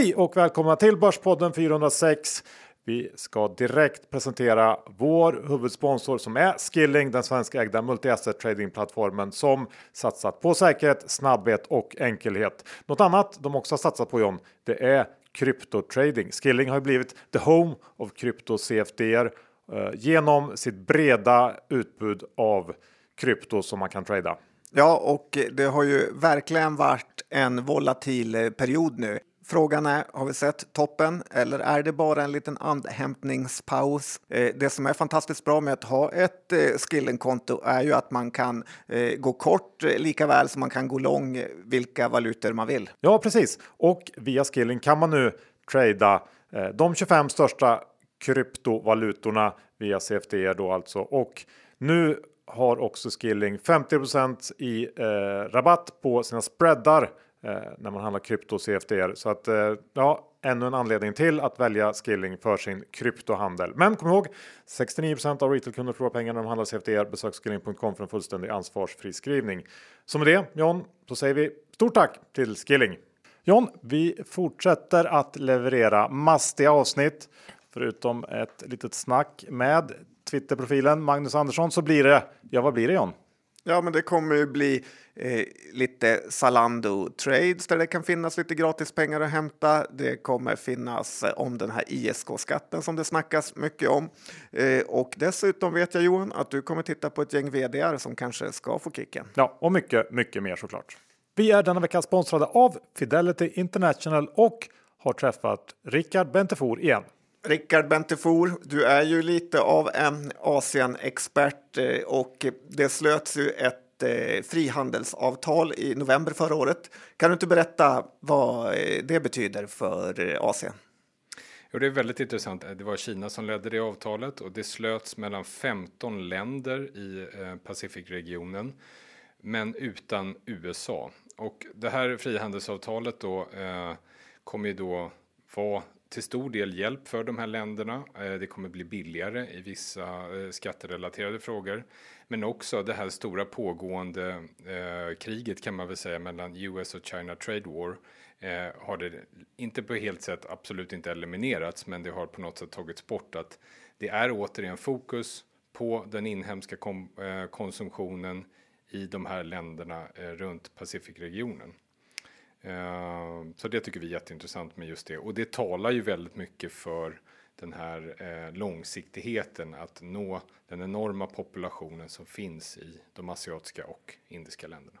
Hej och välkomna till Börspodden 406. Vi ska direkt presentera vår huvudsponsor som är Skilling, den svenska ägda multi-asset tradingplattformen som satsat på säkerhet, snabbhet och enkelhet. Något annat de också har satsat på John, det är kryptotrading. Skilling har ju blivit the home of krypto CFDR eh, genom sitt breda utbud av krypto som man kan trada. Ja, och det har ju verkligen varit en volatil eh, period nu. Frågan är, har vi sett toppen eller är det bara en liten andhämtningspaus? Eh, det som är fantastiskt bra med att ha ett eh, är ju att man kan eh, gå kort eh, lika väl som man kan gå lång eh, vilka valutor man vill. Ja, precis. Och via skilling kan man nu trada de 25 största kryptovalutorna via CFD då alltså. Och nu har också Skilling 50% i rabatt på sina spreadar Eh, när man handlar krypto CFDR. Så att eh, ja, ännu en anledning till att välja Skilling för sin kryptohandel. Men kom ihåg 69% av retailkunder förlorar pengar när de handlar CFDR. Besök skilling.com för en fullständig ansvarsfri skrivning. Så med det John, så säger vi stort tack till Skilling. John, vi fortsätter att leverera mastiga avsnitt förutom ett litet snack med Twitterprofilen Magnus Andersson så blir det, ja vad blir det John? Ja, men det kommer ju bli eh, lite Zalando trades där det kan finnas lite gratispengar att hämta. Det kommer finnas eh, om den här ISK-skatten som det snackas mycket om. Eh, och dessutom vet jag Johan att du kommer titta på ett gäng VDR som kanske ska få kicken. Ja, och mycket, mycket mer såklart. Vi är denna vecka sponsrade av Fidelity International och har träffat Rickard Bentefor igen. Rickard Bentefor, du är ju lite av en Asien-expert eh, och det slöts ju ett eh, frihandelsavtal i november förra året. Kan du inte berätta vad eh, det betyder för Asien? Jo, det är väldigt intressant. Det var Kina som ledde det avtalet och det slöts mellan 15 länder i Pacificregionen, men utan USA. Och det här frihandelsavtalet då eh, kommer ju då vara till stor del hjälp för de här länderna. Eh, det kommer bli billigare i vissa eh, skatterelaterade frågor. Men också det här stora pågående eh, kriget kan man väl säga mellan US och China Trade War har det inte på helt sätt absolut inte eliminerats men det har på något sätt tagits bort att det är återigen fokus på den inhemska konsumtionen i de här länderna runt Pacificregionen. Ehm, så det tycker vi är jätteintressant med just det och det talar ju väldigt mycket för den här eh, långsiktigheten att nå den enorma populationen som finns i de asiatiska och indiska länderna.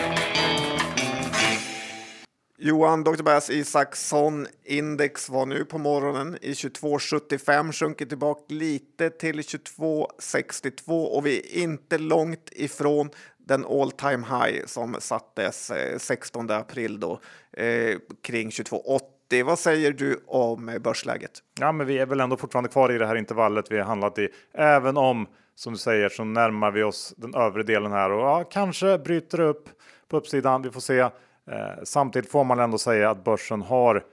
Johan Dr. Bass Isaksson index var nu på morgonen i 22,75 sjunkit tillbaka lite till 22,62 och vi är inte långt ifrån den all time high som sattes eh, 16 april då eh, kring 22,80. Vad säger du om eh, börsläget? Ja, men vi är väl ändå fortfarande kvar i det här intervallet vi har handlat i, även om som du säger så närmar vi oss den övre delen här och ja, kanske bryter upp på uppsidan. Vi får se. Eh, samtidigt får man ändå säga att börsen har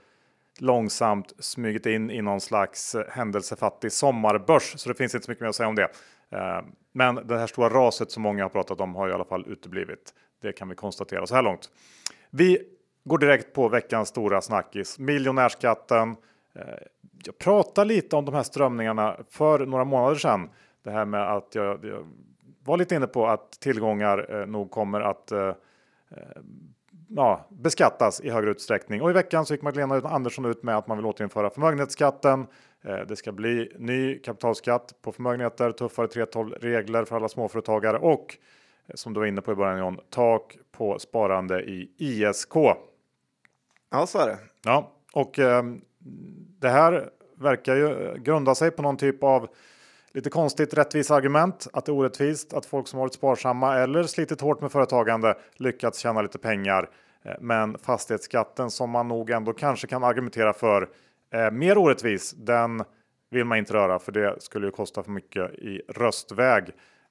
långsamt smugit in i någon slags händelsefattig sommarbörs, så det finns inte så mycket mer att säga om det. Eh, men det här stora raset som många har pratat om har i alla fall uteblivit. Det kan vi konstatera så här långt. Vi går direkt på veckans stora snackis, miljonärskatten. Eh, jag pratade lite om de här strömningarna för några månader sedan. Det här med att jag, jag var lite inne på att tillgångar nog kommer att ja, beskattas i högre utsträckning. Och i veckan så gick Magdalena Andersson ut med att man vill återinföra förmögenhetsskatten. Eh, det ska bli ny kapitalskatt på förmögenheter, tuffare 3.12-regler för alla småföretagare och eh, som du var inne på i början John, tak på sparande i ISK. Ja, så är det. Ja, och eh, det här verkar ju grunda sig på någon typ av Lite konstigt rättvisa argument att det är orättvist att folk som varit sparsamma eller slitit hårt med företagande lyckats tjäna lite pengar. Eh, men fastighetsskatten som man nog ändå kanske kan argumentera för är mer orättvis, den vill man inte röra för det skulle ju kosta för mycket i röstväg.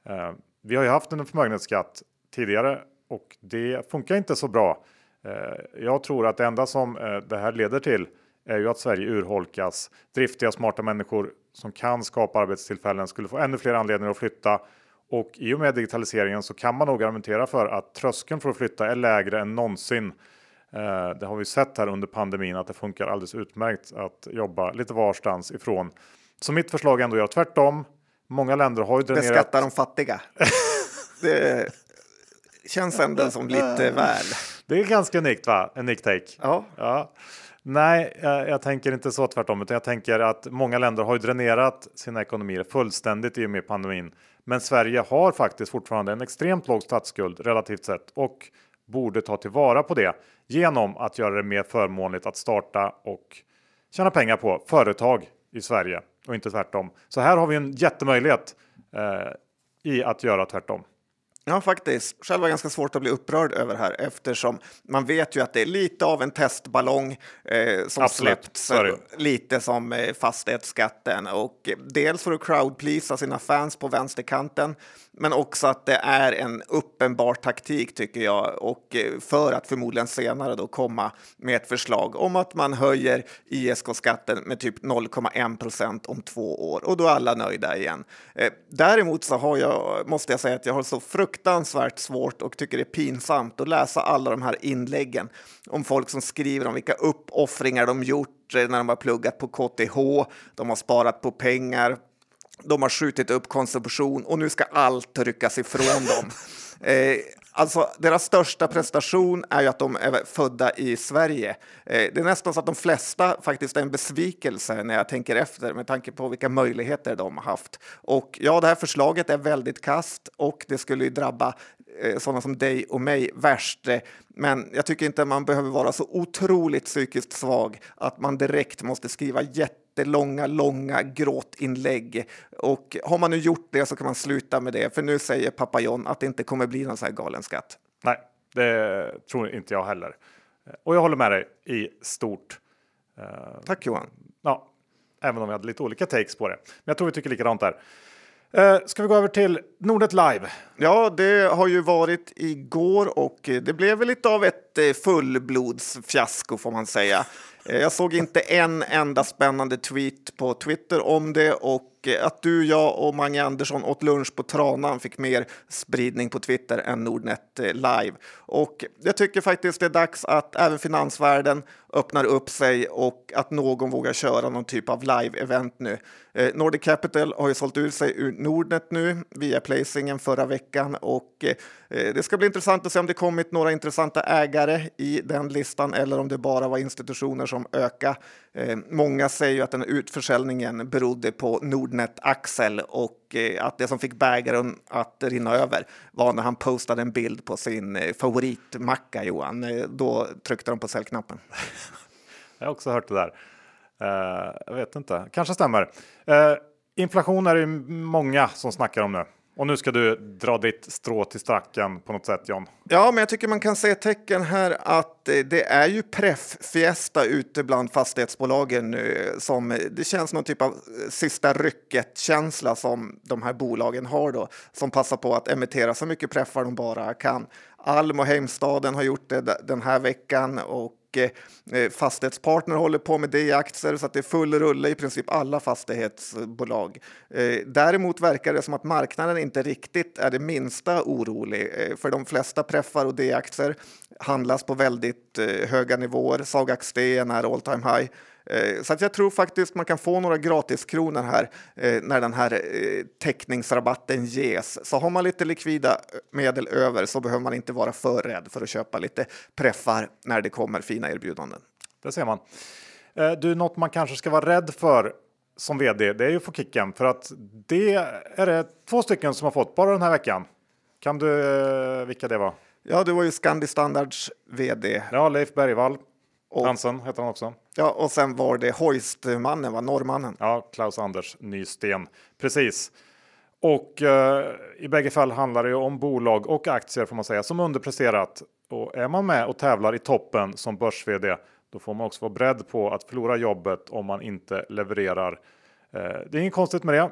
Eh, vi har ju haft en förmögenhetsskatt tidigare och det funkar inte så bra. Eh, jag tror att det enda som det här leder till är ju att Sverige urholkas. Driftiga, smarta människor som kan skapa arbetstillfällen skulle få ännu fler anledningar att flytta. Och i och med digitaliseringen så kan man nog argumentera för att tröskeln för att flytta är lägre än någonsin. Eh, det har vi sett här under pandemin att det funkar alldeles utmärkt att jobba lite varstans ifrån. Så mitt förslag är ändå att göra tvärtom. Många länder har ju dränerat. Beskatta de fattiga. det känns ändå som lite väl. Det är ganska unikt va? En nick take. Ja. ja. Nej, eh, jag, tänker inte så tvärtom, utan jag tänker att många länder har ju dränerat sina ekonomier fullständigt i och med pandemin. Men Sverige har faktiskt fortfarande en extremt låg statsskuld relativt sett och borde ta tillvara på det genom att göra det mer förmånligt att starta och tjäna pengar på företag i Sverige och inte tvärtom. Så här har vi en jättemöjlighet eh, i att göra tvärtom. Ja, faktiskt. Själv var ganska svårt att bli upprörd över här eftersom man vet ju att det är lite av en testballong eh, som släppts. Lite som eh, fastighetsskatten och dels för att crowdpleasa sina fans på vänsterkanten men också att det är en uppenbar taktik tycker jag och eh, för att förmodligen senare då komma med ett förslag om att man höjer ISK-skatten med typ 0,1 procent om två år och då är alla nöjda igen. Eh, däremot så har jag, måste jag säga att jag har så fruktansvärt svårt och tycker det är pinsamt att läsa alla de här inläggen om folk som skriver om vilka uppoffringar de gjort eh, när de har pluggat på KTH, de har sparat på pengar, de har skjutit upp konsumtion och nu ska allt ryckas ifrån dem. Eh, alltså, deras största prestation är ju att de är födda i Sverige. Eh, det är nästan så att de flesta faktiskt är en besvikelse när jag tänker efter med tanke på vilka möjligheter de har haft. Och ja, det här förslaget är väldigt kast och det skulle ju drabba eh, sådana som dig och mig värst. Men jag tycker inte man behöver vara så otroligt psykiskt svag att man direkt måste skriva jätte jättelånga, långa gråtinlägg. Och har man nu gjort det så kan man sluta med det, för nu säger pappa John att det inte kommer bli någon sån här galen skatt. Nej, det tror inte jag heller. Och jag håller med dig i stort. Tack Johan. Ja, även om vi hade lite olika takes på det. Men jag tror vi tycker likadant där. Uh, ska vi gå över till Nordnet Live? Ja, det har ju varit igår och det blev väl lite av ett eh, fullblodsfiasko får man säga. Eh, jag såg inte en enda spännande tweet på Twitter om det och eh, att du, jag och Mange Andersson åt lunch på Tranan fick mer spridning på Twitter än Nordnet eh, live. Och jag tycker faktiskt det är dags att även finansvärlden öppnar upp sig och att någon vågar köra någon typ av live-event nu. Eh, Nordic Capital har ju sålt ut sig ur Nordnet nu via placingen förra veckan och eh, det ska bli intressant att se om det kommit några intressanta ägare i den listan eller om det bara var institutioner som ökade. Eh, många säger ju att den utförsäljningen berodde på Nordnet Axel och och eh, att det som fick bägaren att rinna över var när han postade en bild på sin eh, favoritmacka, Johan. Eh, då tryckte de på säljknappen. Jag har också hört det där. jag vet inte, kanske stämmer. inflation är det många som snackar om nu. Och nu ska du dra ditt strå till stacken på något sätt John. Ja, men jag tycker man kan se tecken här att eh, det är ju preffiesta ute bland fastighetsbolagen nu. Som, det känns någon typ av eh, sista rycket-känsla som de här bolagen har då. Som passar på att emittera så mycket preffar de bara kan. Alm och Heimstaden har gjort det den här veckan och Eh, eh, fastighetspartner håller på med det i aktier så att det är full rulle i princip alla fastighetsbolag. Eh, däremot verkar det som att marknaden inte riktigt är det minsta orolig eh, för de flesta preffar och D-aktier handlas på väldigt eh, höga nivåer. Sagax-Sten är all time high. Eh, så att jag tror faktiskt man kan få några gratiskronor här eh, när den här eh, täckningsrabatten ges. Så har man lite likvida medel över så behöver man inte vara för rädd för att köpa lite preffar när det kommer fina erbjudanden. Det ser man. Du, något man kanske ska vara rädd för som vd, det är ju få kicken för att det är det två stycken som har fått bara den här veckan. Kan du vilka det var? Ja, det var ju Scandi Standards vd. Ja, Leif Bergvall och, Hansen heter han också. Ja, och sen var det Hoistmannen, var norrmannen. Ja, Klaus Anders Nysten. Precis. Och eh, i bägge fall handlar det ju om bolag och aktier får man säga som underpresterat. Och är man med och tävlar i toppen som börs-vd Då får man också vara beredd på att förlora jobbet om man inte levererar. Eh, det är inget konstigt med det.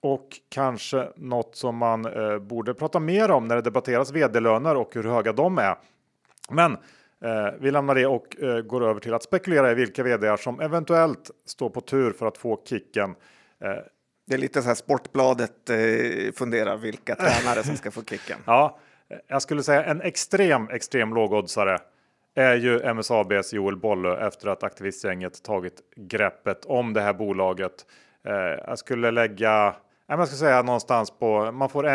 Och kanske något som man eh, borde prata mer om när det debatteras vd-löner och hur höga de är. Men vi lämnar det och eh, går över till att spekulera i vilka vd som eventuellt står på tur för att få kicken. Det är lite så här Sportbladet eh, funderar vilka tränare som ska få kicken. Ja, jag skulle säga en extrem, extrem lågoddsare är ju MSABs Joel Bolle efter att aktivistgänget tagit greppet om det här bolaget. Eh, jag skulle lägga jag ska säga någonstans på, man får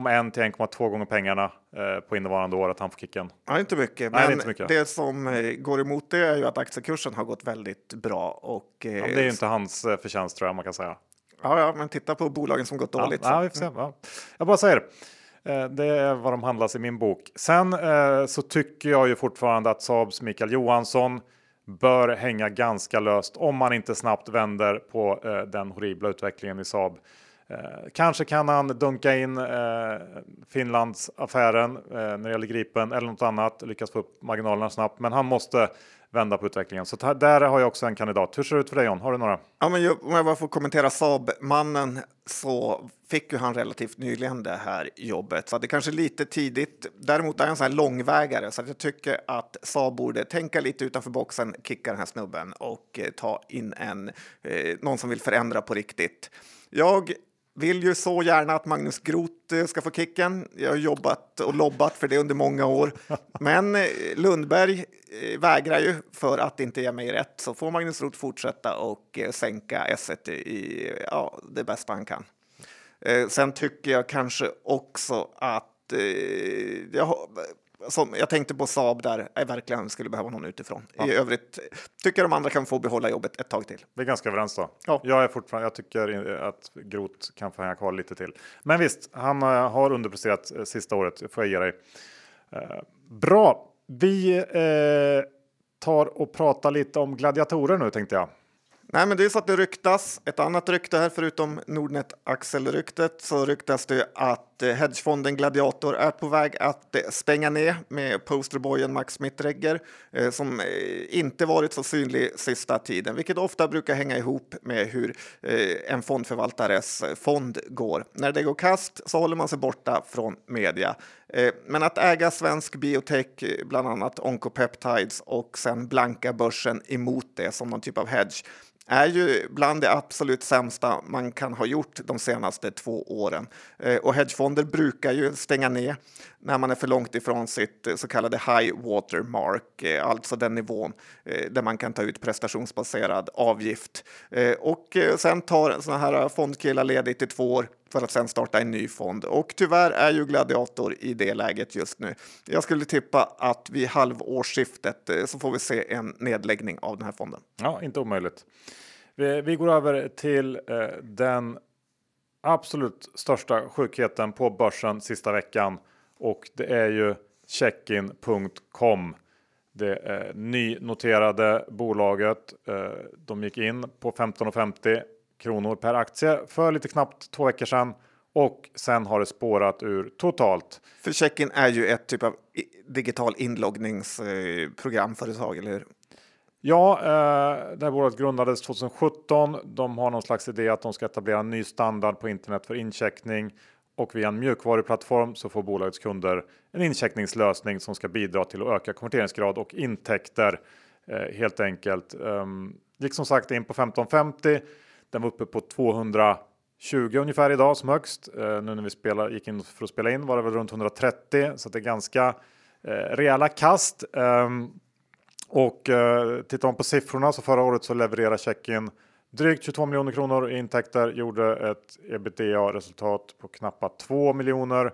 1,1 till 1,2 gånger pengarna eh, på innevarande år att han får kicken. Ja, inte mycket. Nej, men inte mycket. det som eh, går emot det är ju att aktiekursen har gått väldigt bra. Och, eh, ja, det är ju inte hans eh, förtjänst tror jag man kan säga. Ja, ja, men titta på bolagen som gått dåligt. Ja, vi får se. Ja. Jag bara säger eh, det är vad de handlas i min bok. Sen eh, så tycker jag ju fortfarande att Saabs Mikael Johansson bör hänga ganska löst om man inte snabbt vänder på den horribla utvecklingen i Saab. Eh, kanske kan han dunka in eh, Finlands affären eh, när det gäller Gripen eller något annat, lyckas få upp marginalerna snabbt. Men han måste vända på utvecklingen. Så där har jag också en kandidat. Hur ser det ut för dig John? Har du några? Ja, men jag, om jag bara får kommentera Saab-mannen så fick ju han relativt nyligen det här jobbet. Så det är kanske lite tidigt. Däremot är han så här långvägare så att jag tycker att Saab borde tänka lite utanför boxen, kicka den här snubben och eh, ta in en, eh, någon som vill förändra på riktigt. Jag vill ju så gärna att Magnus Groth eh, ska få kicken. Jag har jobbat och lobbat för det under många år. Men eh, Lundberg eh, vägrar ju för att inte ge mig rätt. Så får Magnus Groth fortsätta och sänka S1 i ja, det bästa han kan. Sen tycker jag kanske också att jag som jag tänkte på Saab där, jag verkligen skulle behöva någon utifrån. Ja. I övrigt tycker de andra kan få behålla jobbet ett tag till. Vi är ganska överens då. Ja. Jag, är fortfarande, jag tycker att Groth kan få hänga kvar lite till. Men visst, han eh, har underpresterat eh, sista året, får jag ge dig. Eh, bra, vi eh, tar och pratar lite om gladiatorer nu tänkte jag. Nej, men det är så att det ryktas. Ett annat rykte här, förutom Nordnet Axel-ryktet, så ryktas det att eh, hedgefonden Gladiator är på väg att eh, stänga ner med posterboyen Max Mittregger eh, som inte varit så synlig sista tiden, vilket ofta brukar hänga ihop med hur en fondförvaltares fond går. När det går kast så håller man sig borta från media. Men att äga svensk biotech, bland annat Oncopeptides och sen blanka börsen emot det som någon typ av hedge är ju bland det absolut sämsta man kan ha gjort de senaste två åren. Eh, och hedgefonder brukar ju stänga ner när man är för långt ifrån sitt eh, så kallade high water mark, eh, alltså den nivån där man kan ta ut prestationsbaserad avgift. Och sen tar sådana här fondkillar ledigt i två år för att sedan starta en ny fond. Och tyvärr är ju Gladiator i det läget just nu. Jag skulle tippa att vid halvårsskiftet eh, så får vi se en nedläggning av den här fonden. Ja, inte omöjligt. Vi, vi går över till eh, den absolut största sjukheten på börsen sista veckan och det är ju checkin.com. Det eh, nynoterade bolaget. Eh, de gick in på 15,50 kronor per aktie för lite knappt två veckor sedan och sen har det spårat ur totalt. För Checkin är ju ett typ av digital inloggningsprogramföretag, eller hur? Ja, eh, det här bolaget grundades 2017. De har någon slags idé att de ska etablera en ny standard på internet för incheckning och via en mjukvaruplattform så får bolagets kunder en incheckningslösning som ska bidra till att öka konverteringsgrad och intäkter eh, helt enkelt. Um, gick som sagt in på 1550. Den var uppe på 220 ungefär idag som högst. Eh, nu när vi spelar, gick in för att spela in var det väl runt 130 så det är ganska eh, rejäla kast. Eh, och eh, tittar man på siffrorna så förra året så levererar Tjeckien drygt 22 miljoner kronor i intäkter, gjorde ett ebitda-resultat på knappt 2 miljoner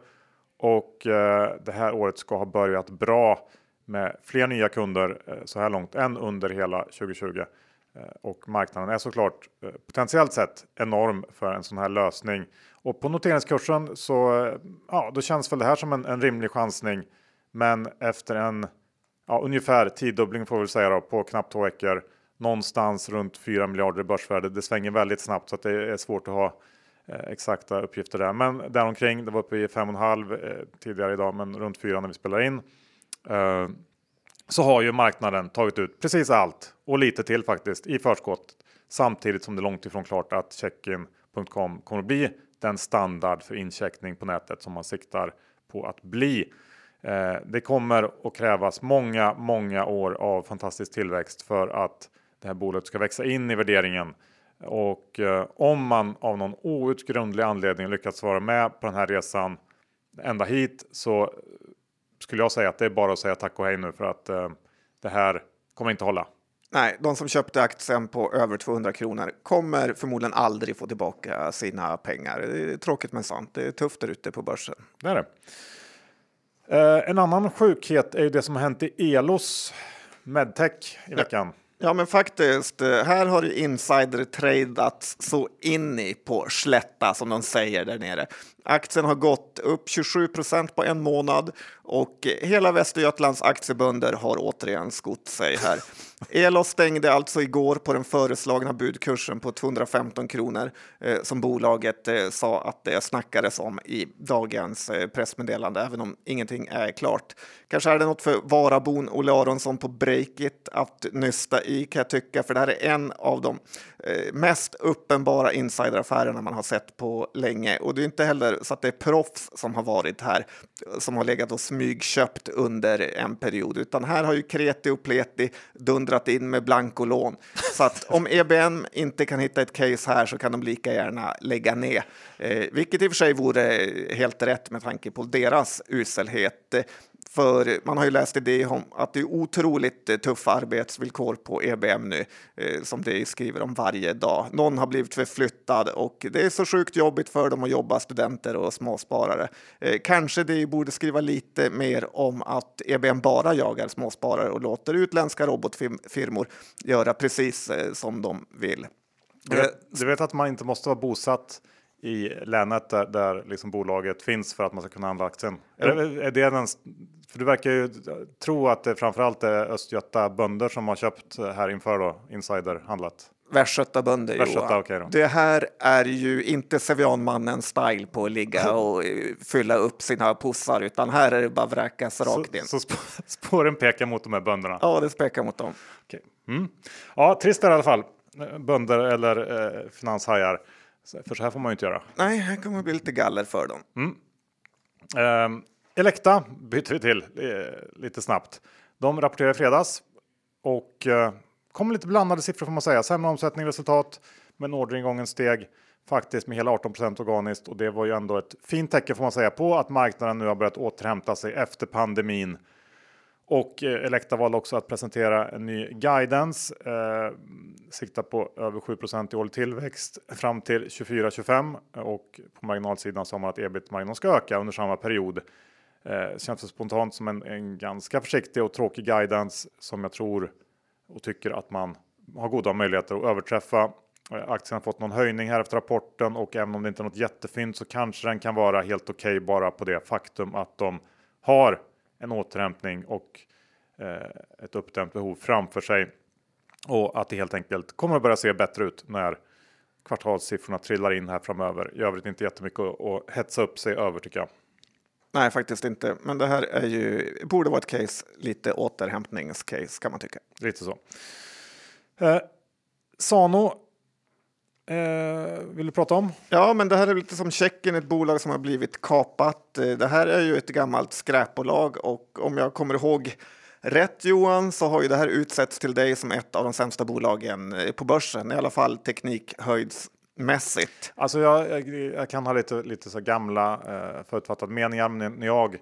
och eh, det här året ska ha börjat bra med fler nya kunder eh, så här långt än under hela 2020. Eh, och marknaden är såklart eh, potentiellt sett enorm för en sån här lösning. Och på noteringskursen så eh, ja, då känns väl det här som en, en rimlig chansning. Men efter en ja, ungefär tiodubbling får vi säga då, på knappt två veckor. Någonstans runt 4 miljarder i börsvärde. Det svänger väldigt snabbt så att det är svårt att ha eh, exakta uppgifter där. Men däromkring, det var uppe i 5,5 eh, tidigare idag, men runt 4 när vi spelar in. Eh, så har ju marknaden tagit ut precis allt och lite till faktiskt i förskott. Samtidigt som det är långt ifrån klart att checkin.com kommer att bli den standard för incheckning på nätet som man siktar på att bli. Eh, det kommer att krävas många, många år av fantastisk tillväxt för att det här bolaget ska växa in i värderingen. Och eh, om man av någon outgrundlig anledning lyckats vara med på den här resan ända hit så skulle jag säga att det är bara att säga tack och hej nu för att eh, det här kommer inte hålla. Nej, de som köpte aktien på över 200 kronor kommer förmodligen aldrig få tillbaka sina pengar. Det är tråkigt men sant. Det är tufft där ute på börsen. Det är det. Eh, en annan sjukhet är ju det som har hänt i Elos medtech i veckan. Ja, men faktiskt. Eh, här har ju insider tradats så in i på slätta som de säger där nere. Aktien har gått upp 27 procent på en månad och hela Västergötlands aktiebönder har återigen skott sig här. Elo stängde alltså igår på den föreslagna budkursen på 215 kronor eh, som bolaget eh, sa att det snackades om i dagens eh, pressmeddelande, även om ingenting är klart. Kanske är det något för Varabon Olle Aronsson på Breakit att nysta i kan jag tycka, för det här är en av de eh, mest uppenbara insideraffärerna man har sett på länge. Och det är inte heller så att det är proffs som har varit här, som har legat och smygköpt under en period, utan här har ju Kreti och Pleti dundrat in med blankolån. Så att om EBM inte kan hitta ett case här så kan de lika gärna lägga ner, eh, vilket i och för sig vore helt rätt med tanke på deras uselhet. För man har ju läst i det om att det är otroligt eh, tuffa arbetsvillkor på EBM nu, eh, som det skriver om varje dag. Någon har blivit förflyttad och det är så sjukt jobbigt för dem att jobba, studenter och småsparare. Eh, kanske det borde skriva lite mer om att EBM bara jagar småsparare och låter utländska robotfirmor göra precis som de vill. Du vet, du vet att man inte måste vara bosatt i länet där, där liksom bolaget finns för att man ska kunna handla aktien? Är, det, är det den, för du verkar ju tro att det framförallt är Östgöta bönder som har köpt här inför då, insiderhandlat. Västgötabönder, Västgöta, okay Det här är ju inte Sevianmannen style på att ligga och fylla upp sina pussar, utan här är det bara vräkas rakt in. Så, så spåren pekar mot de här bönderna? Ja, det pekar mot dem. Okay. Mm. Ja, trist i alla fall. Bönder eller eh, finanshajar. För så här får man ju inte göra. Nej, här kommer bli lite galler för dem. Mm. Eh, Elekta byter vi till lite snabbt. De rapporterade i fredags och eh, kom lite blandade siffror får man säga. Sämre omsättning resultat, men orderingången steg faktiskt med hela 18% organiskt och det var ju ändå ett fint tecken får man säga på att marknaden nu har börjat återhämta sig efter pandemin. Och eh, Elekta valde också att presentera en ny guidance. Eh, siktar på över 7 i årlig tillväxt fram till 24-25 och på marginalsidan sa man att ebit-marginalen ska öka under samma period. Eh, känns det spontant som en, en ganska försiktig och tråkig guidance som jag tror och tycker att man har goda möjligheter att överträffa. Eh, aktien har fått någon höjning här efter rapporten och även om det inte är något jättefint så kanske den kan vara helt okej okay bara på det faktum att de har en återhämtning och eh, ett uppdämt behov framför sig och att det helt enkelt kommer att börja se bättre ut när kvartalssiffrorna trillar in här framöver. I övrigt inte jättemycket att hetsa upp sig över tycker jag. Nej, faktiskt inte. Men det här är ju, borde vara ett case, lite återhämtningscase kan man tycka. Lite så. Eh, Sano Eh, vill du prata om? Ja, men det här är lite som Tjeckien, ett bolag som har blivit kapat. Eh, det här är ju ett gammalt skräpbolag och om jag kommer ihåg rätt Johan så har ju det här utsetts till dig som ett av de sämsta bolagen eh, på börsen, i alla fall teknikhöjds mässigt? Alltså jag, jag, jag, kan ha lite, lite så gamla eh, förutfattade meningar, men när jag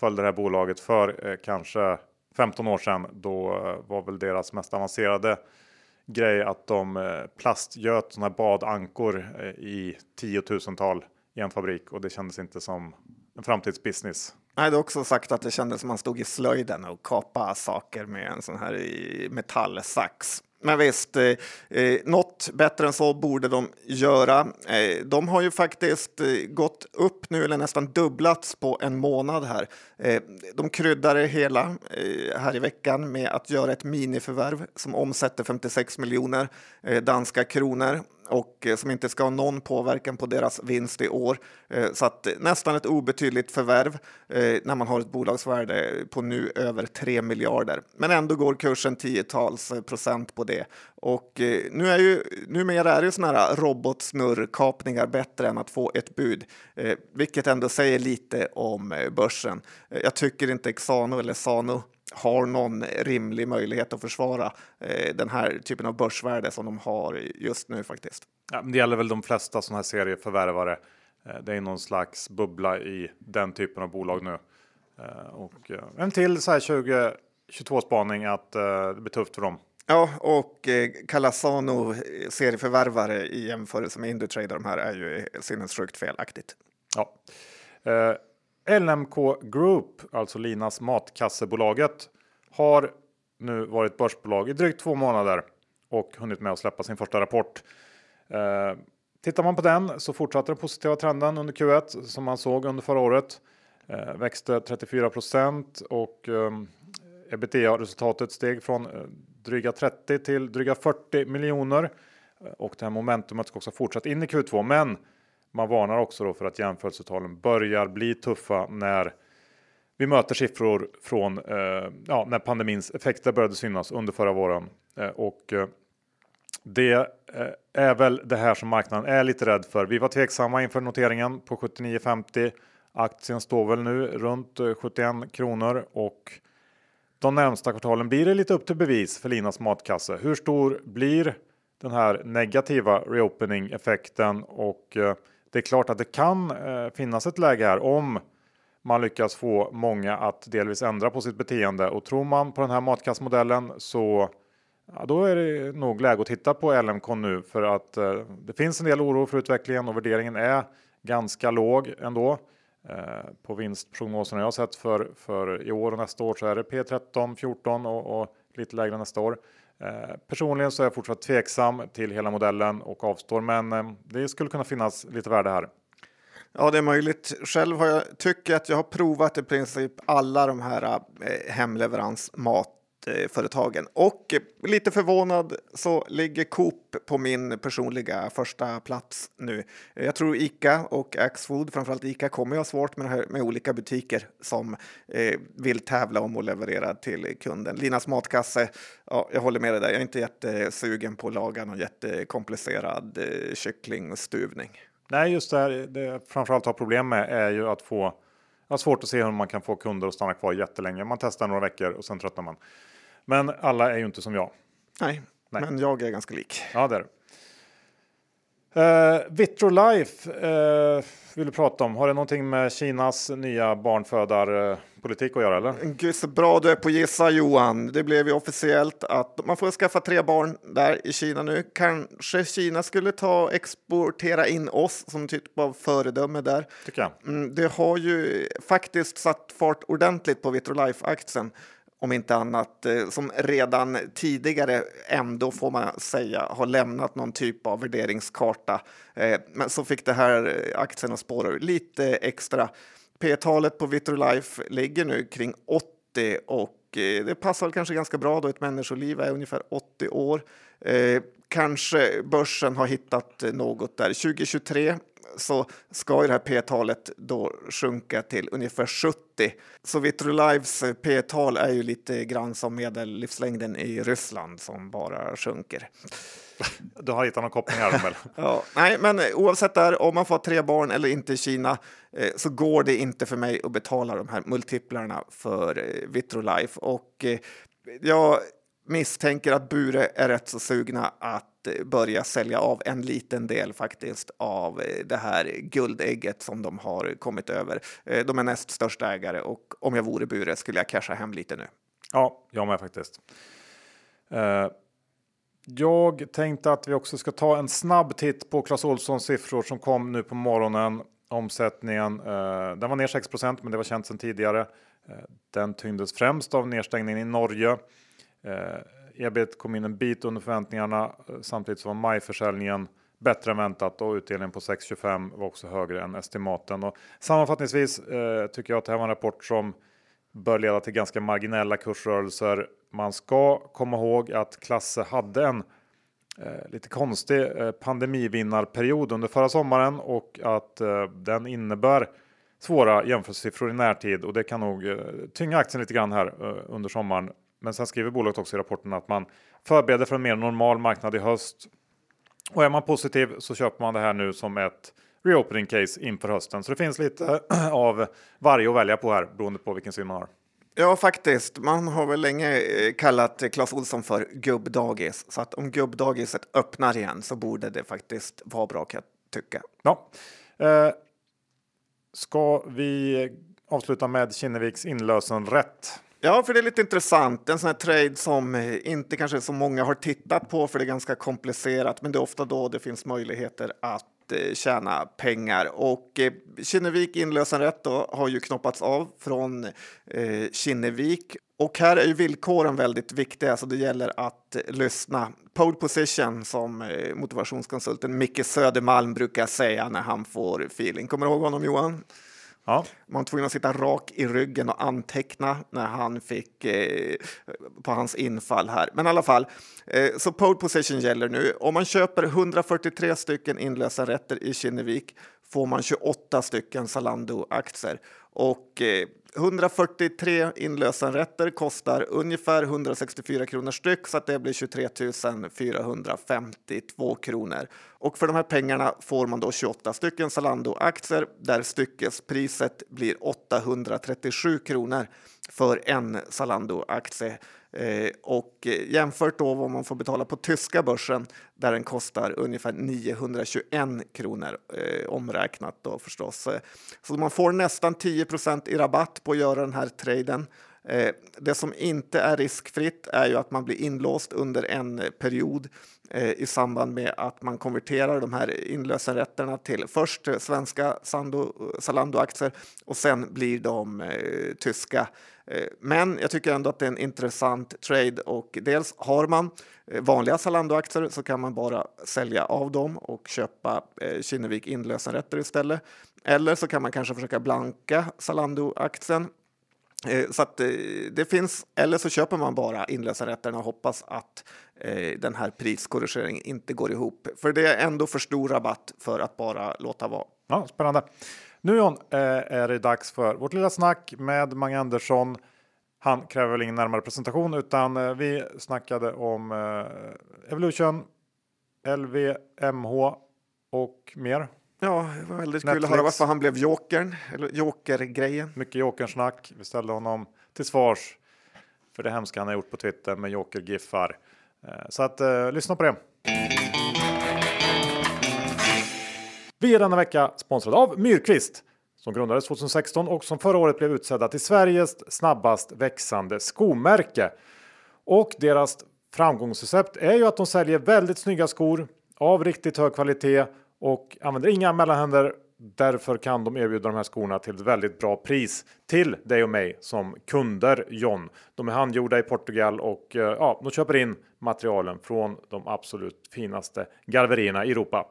följde det här bolaget för eh, kanske 15 år sedan, då eh, var väl deras mest avancerade grej att de eh, plastgöt sådana här badankor eh, i tiotusental i en fabrik och det kändes inte som en framtidsbusiness. Det är också sagt att det kändes som man stod i slöjden och kapade saker med en sån här metallsax. Men visst, eh, eh, något bättre än så borde de göra. Eh, de har ju faktiskt eh, gått upp nu, eller nästan dubblats på en månad här. Eh, de kryddar det hela eh, här i veckan med att göra ett miniförvärv som omsätter 56 miljoner eh, danska kronor och eh, som inte ska ha någon påverkan på deras vinst i år. Eh, så att eh, nästan ett obetydligt förvärv när man har ett bolagsvärde på nu över 3 miljarder. Men ändå går kursen tiotals procent på det. Och nu är ju numera är det sådana här robotsnurrkapningar bättre än att få ett bud, vilket ändå säger lite om börsen. Jag tycker inte Xano eller Sano har någon rimlig möjlighet att försvara eh, den här typen av börsvärde som de har just nu faktiskt. Ja, det gäller väl de flesta sådana här serieförvärvare. Eh, det är någon slags bubbla i den typen av bolag nu. Eh, och eh, en till så här 2022 spaning att eh, det blir tufft för dem. Ja, och eh, Calasano serieförvärvare i jämförelse med Indutrade de här är ju sinnessjukt felaktigt. Ja. LMK Group, alltså Linas matkassebolaget, har nu varit börsbolag i drygt två månader och hunnit med att släppa sin första rapport. Eh, tittar man på den så fortsatte den positiva trenden under Q1 som man såg under förra året. Eh, växte 34% och eh, ebitda-resultatet steg från eh, dryga 30 till dryga 40 miljoner. Eh, och det här momentumet ska också fortsätta in i Q2. Men man varnar också då för att jämförelsetalen börjar bli tuffa när vi möter siffror från eh, ja, när pandemins effekter började synas under förra våren. Eh, och eh, det eh, är väl det här som marknaden är lite rädd för. Vi var tveksamma inför noteringen på 79,50. Aktien står väl nu runt eh, 71 kronor och de närmsta kvartalen blir det lite upp till bevis för Linas matkasse. Hur stor blir den här negativa reopening effekten och eh, det är klart att det kan eh, finnas ett läge här om man lyckas få många att delvis ändra på sitt beteende och tror man på den här matkassmodellen så ja, då är det nog läge att titta på LMK nu för att eh, det finns en del oro för utvecklingen och värderingen är ganska låg ändå. Eh, på vinstprognoserna jag har sett för, för i år och nästa år så är det P13, 14 och, och lite lägre nästa år. Eh, personligen så är jag fortsatt tveksam till hela modellen och avstår, men eh, det skulle kunna finnas lite värde här. Ja, det är möjligt. Själv har jag, tycker att jag har provat i princip alla de här eh, hemleveransmat företagen. Och lite förvånad så ligger Coop på min personliga första plats nu. Jag tror Ica och Axfood, framförallt Ica, kommer ha svårt med, här, med olika butiker som eh, vill tävla om att leverera till kunden. Linas matkasse, ja, jag håller med dig där. Jag är inte jättesugen på att laga någon jättekomplicerad eh, kycklingstuvning. Nej, just det här det jag framförallt har problem med är ju att få jag har svårt att se hur man kan få kunder att stanna kvar jättelänge. Man testar några veckor och sen tröttnar man. Men alla är ju inte som jag. Nej, Nej. men jag är ganska lik. Ja, det är Uh, Vitrolife uh, vill du prata om. Har det någonting med Kinas nya barnfödarpolitik att göra? Eller? Gud, så bra du är på att gissa Johan. Det blev ju officiellt att man får skaffa tre barn där i Kina nu. Kanske Kina skulle ta exportera in oss som typ av föredöme där. Tycker jag. Mm, det har ju faktiskt satt fart ordentligt på Vitrolife-aktien om inte annat, eh, som redan tidigare ändå får man säga har lämnat någon typ av värderingskarta. Eh, men så fick det här eh, aktien att spåra lite extra. P-talet på Vitrolife ligger nu kring 80 och det passar kanske ganska bra då ett människoliv är ungefär 80 år. Kanske börsen har hittat något där. 2023 så ska ju det här p-talet då sjunka till ungefär 70. Så Vitrolives p-tal är ju lite grann som medellivslängden i Ryssland som bara sjunker. Du har hittat någon koppling här? Väl? ja, nej, men oavsett där, om man får tre barn eller inte i Kina eh, så går det inte för mig att betala de här multiplarna för eh, Vitrolife. Och eh, jag misstänker att Bure är rätt så sugna att eh, börja sälja av en liten del faktiskt av eh, det här guldägget som de har kommit över. Eh, de är näst största ägare och om jag vore Bure skulle jag casha hem lite nu. Ja, jag med faktiskt. Uh, jag tänkte att vi också ska ta en snabb titt på Clas Ohlsons siffror som kom nu på morgonen. Omsättningen, den var ner 6 men det var känt sedan tidigare. Den tyngdes främst av nedstängningen i Norge. Eh, Ebit kom in en bit under förväntningarna eh, samtidigt som majförsäljningen bättre än väntat och utdelningen på 6,25 var också högre än estimaten. Och sammanfattningsvis eh, tycker jag att det här var en rapport som bör leda till ganska marginella kursrörelser. Man ska komma ihåg att Klasse hade en eh, lite konstig eh, pandemivinnarperiod under förra sommaren och att eh, den innebär svåra jämförelsesiffror i närtid och det kan nog eh, tynga aktien lite grann här eh, under sommaren. Men sen skriver bolaget också i rapporten att man förbereder för en mer normal marknad i höst. Och är man positiv så köper man det här nu som ett reopening case inför hösten. Så det finns lite av varje att välja på här beroende på vilken syn man har. Ja, faktiskt. Man har väl länge eh, kallat Clas Olsson för gubbdagis. Så att om gubbdagiset öppnar igen så borde det faktiskt vara bra kan jag tycka. Ja. Eh, ska vi avsluta med Kinneviks inlösenrätt? Ja, för det är lite intressant. En sån här trade som eh, inte kanske så många har tittat på för det är ganska komplicerat, men det är ofta då det finns möjligheter att eh, tjäna pengar. Och eh, Kinnevik inlösenrätt då har ju knoppats av från eh, Kinnevik. Och här är ju villkoren väldigt viktiga, så det gäller att eh, lyssna. Pole position som eh, motivationskonsulten Micke Södermalm brukar säga när han får feeling. Kommer du ihåg honom Johan? Ja. Man var tvungen att sitta rak i ryggen och anteckna när han fick eh, på hans infall här. Men i alla fall, eh, så pole position gäller nu. Om man köper 143 stycken inlösa rätter i Kinnevik får man 28 stycken Zalando-aktier. Och eh, 143 inlösenrätter kostar ungefär 164 kronor styck så att det blir 23 452 kronor. Och för de här pengarna får man då 28 stycken Zalando-aktier där styckespriset blir 837 kronor för en Zalando-aktie. Eh, och eh, jämfört då vad man får betala på tyska börsen där den kostar ungefär 921 kronor eh, omräknat då förstås. Så man får nästan 10 i rabatt på att göra den här traden. Eh, det som inte är riskfritt är ju att man blir inlåst under en eh, period eh, i samband med att man konverterar de här inlösenrätterna till först eh, svenska Zalando-aktier och sen blir de eh, tyska. Eh, men jag tycker ändå att det är en intressant trade och dels har man vanliga Zalando-aktier så kan man bara sälja av dem och köpa Kinnevik inlösenrätter istället. Eller så kan man kanske försöka blanka Zalando-aktien Eh, så att eh, det finns, eller så köper man bara inlösenrätterna och hoppas att eh, den här priskorrigeringen inte går ihop. För det är ändå för stor rabatt för att bara låta vara. Ja, spännande. Nu John är det dags för vårt lilla snack med Mange Andersson. Han kräver väl ingen närmare presentation utan vi snackade om Evolution, LVMH och mer. Ja, det var väldigt Netflix. kul att höra varför han blev jokern, eller jokergrejen. Mycket jokersnack. Vi ställde honom till svars för det hemska han har gjort på Twitter med jokergiffar. Eh, så att eh, lyssna på det. Vi är denna vecka sponsrade av Myrkvist som grundades 2016 och som förra året blev utsedda till Sveriges snabbast växande skomärke. Och deras framgångsrecept är ju att de säljer väldigt snygga skor av riktigt hög kvalitet och använder inga mellanhänder. Därför kan de erbjuda de här skorna till ett väldigt bra pris till dig och mig som kunder John. De är handgjorda i Portugal och eh, ja, de köper in materialen från de absolut finaste garverierna i Europa.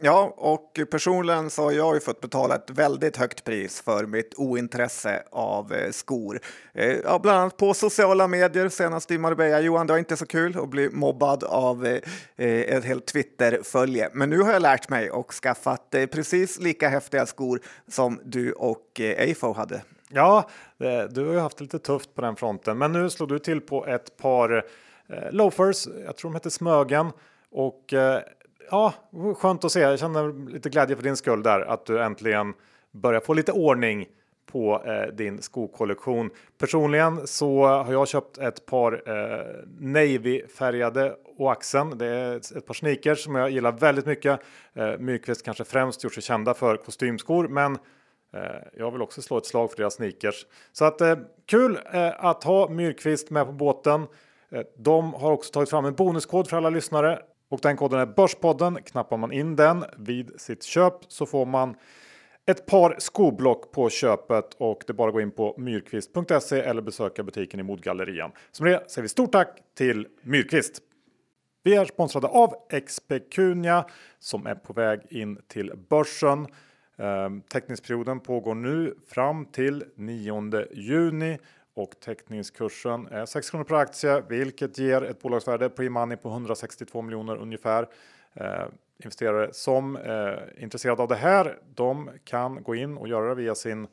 Ja, och personligen så har jag ju fått betala ett väldigt högt pris för mitt ointresse av eh, skor. Eh, ja, bland annat på sociala medier, senast i Marbella. Johan, det var inte så kul att bli mobbad av eh, ett helt Twitter-följe. Men nu har jag lärt mig och skaffat precis lika häftiga skor som du och AFO hade. Ja, du har ju haft det lite tufft på den fronten, men nu slog du till på ett par loafers. Jag tror de heter Smögen och ja, skönt att se. Jag känner lite glädje för din skull där att du äntligen börjar få lite ordning på eh, din skokollektion. Personligen så har jag köpt ett par eh, navy färgade Oaxen. Det är ett par sneakers som jag gillar väldigt mycket. Eh, Myrkvist kanske främst gjort sig kända för kostymskor, men eh, jag vill också slå ett slag för deras sneakers. Så att eh, kul eh, att ha Myrkvist med på båten. Eh, de har också tagit fram en bonuskod för alla lyssnare och den koden är Börspodden. Knappar man in den vid sitt köp så får man ett par skoblock på köpet och det är bara att gå in på myrkvist.se eller besöka butiken i Modgallerian. Som det säger vi stort tack till Myrkvist. Vi är sponsrade av Expecunia som är på väg in till börsen. Ehm, teckningsperioden pågår nu fram till 9 juni och teckningskursen är 6 kronor per aktie, vilket ger ett bolagsvärde pre-money på 162 miljoner ungefär. Eh, investerare som är intresserade av det här, de kan gå in och göra det via sin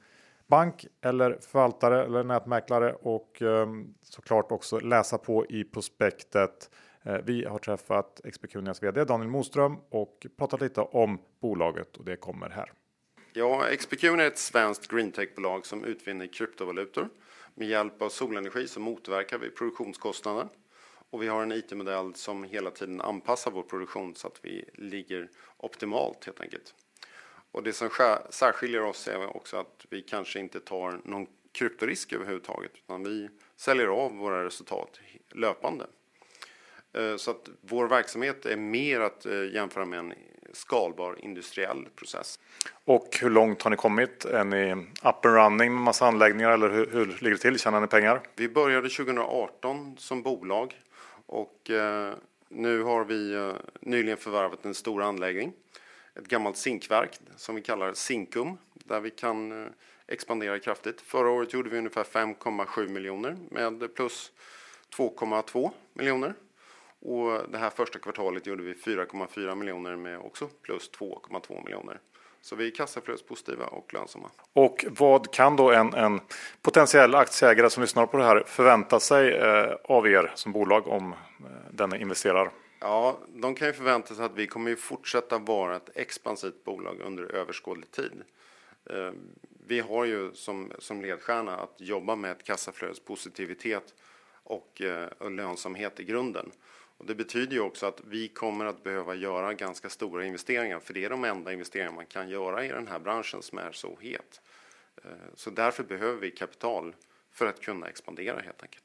bank eller förvaltare eller nätmäklare och eh, såklart också läsa på i prospektet. Eh, vi har träffat Expecunias vd Daniel Moström och pratat lite om bolaget och det kommer här. Ja, Expecunia är ett svenskt greentech-bolag som utvinner kryptovalutor. Med hjälp av solenergi så motverkar vi produktionskostnader. Och vi har en IT-modell som hela tiden anpassar vår produktion så att vi ligger optimalt helt enkelt. Och det som särskiljer oss är också att vi kanske inte tar någon kryptorisk överhuvudtaget utan vi säljer av våra resultat löpande. Eh, så att vår verksamhet är mer att eh, jämföra med en skalbar industriell process. Och hur långt har ni kommit? Är ni up and running med massa anläggningar eller hur, hur ligger det till? Tjänar ni pengar? Vi började 2018 som bolag och eh, nu har vi nyligen förvärvat en stor anläggning ett gammalt zinkverk som vi kallar Zinkum där vi kan eh, expandera kraftigt. Förra året gjorde vi ungefär 5,7 miljoner med plus 2,2 miljoner. Och det här första kvartalet gjorde vi 4,4 miljoner med också plus 2,2 miljoner. Så vi är kassaflödespositiva och lönsamma. Och vad kan då en, en potentiell aktieägare som lyssnar på det här förvänta sig eh, av er som bolag om eh, den investerar? Ja, de kan ju förvänta sig att vi kommer ju fortsätta vara ett expansivt bolag under överskådlig tid. Eh, vi har ju som, som ledstjärna att jobba med ett kassaflödespositivitet och, eh, och lönsamhet i grunden. Och det betyder ju också att vi kommer att behöva göra ganska stora investeringar, för det är de enda investeringar man kan göra i den här branschen som är så het. Eh, så därför behöver vi kapital för att kunna expandera helt enkelt.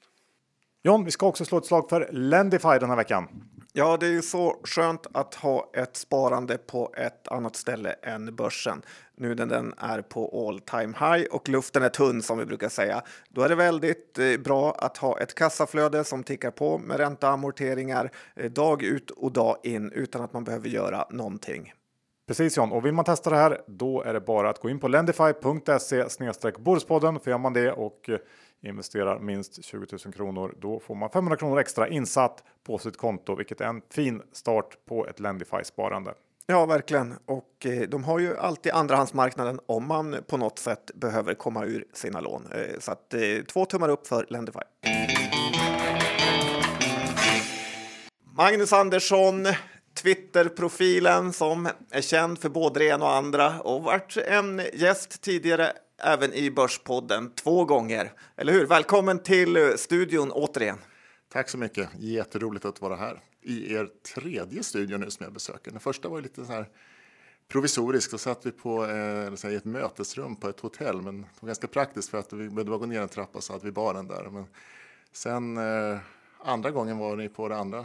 John, vi ska också slå ett slag för Lendify den här veckan. Ja, det är ju så skönt att ha ett sparande på ett annat ställe än börsen. Nu när den är på all time high och luften är tunn som vi brukar säga. Då är det väldigt eh, bra att ha ett kassaflöde som tickar på med ränta och amorteringar eh, dag ut och dag in utan att man behöver göra någonting. Precis John, och vill man testa det här då är det bara att gå in på lendify.se snedstreck Börspodden för gör man det och eh, investerar minst 20 000 kronor. Då får man 500 kronor extra insatt på sitt konto, vilket är en fin start på ett Lendify sparande. Ja, verkligen. Och eh, de har ju alltid andrahandsmarknaden om man på något sätt behöver komma ur sina lån. Eh, så att eh, två tummar upp för Lendify. Magnus Andersson, Twitterprofilen som är känd för både det ena och andra och varit en gäst tidigare även i Börspodden två gånger. Eller hur? Välkommen till studion återigen. Tack så mycket. Jätteroligt att vara här i er tredje studio nu som jag besöker. Den första var ju lite så här provisorisk. Då satt vi på eh, i ett mötesrum på ett hotell, men det var ganska praktiskt för att vi behövde bara gå ner en trappa så hade vi baren där. Men sen eh, andra gången var ni på det andra,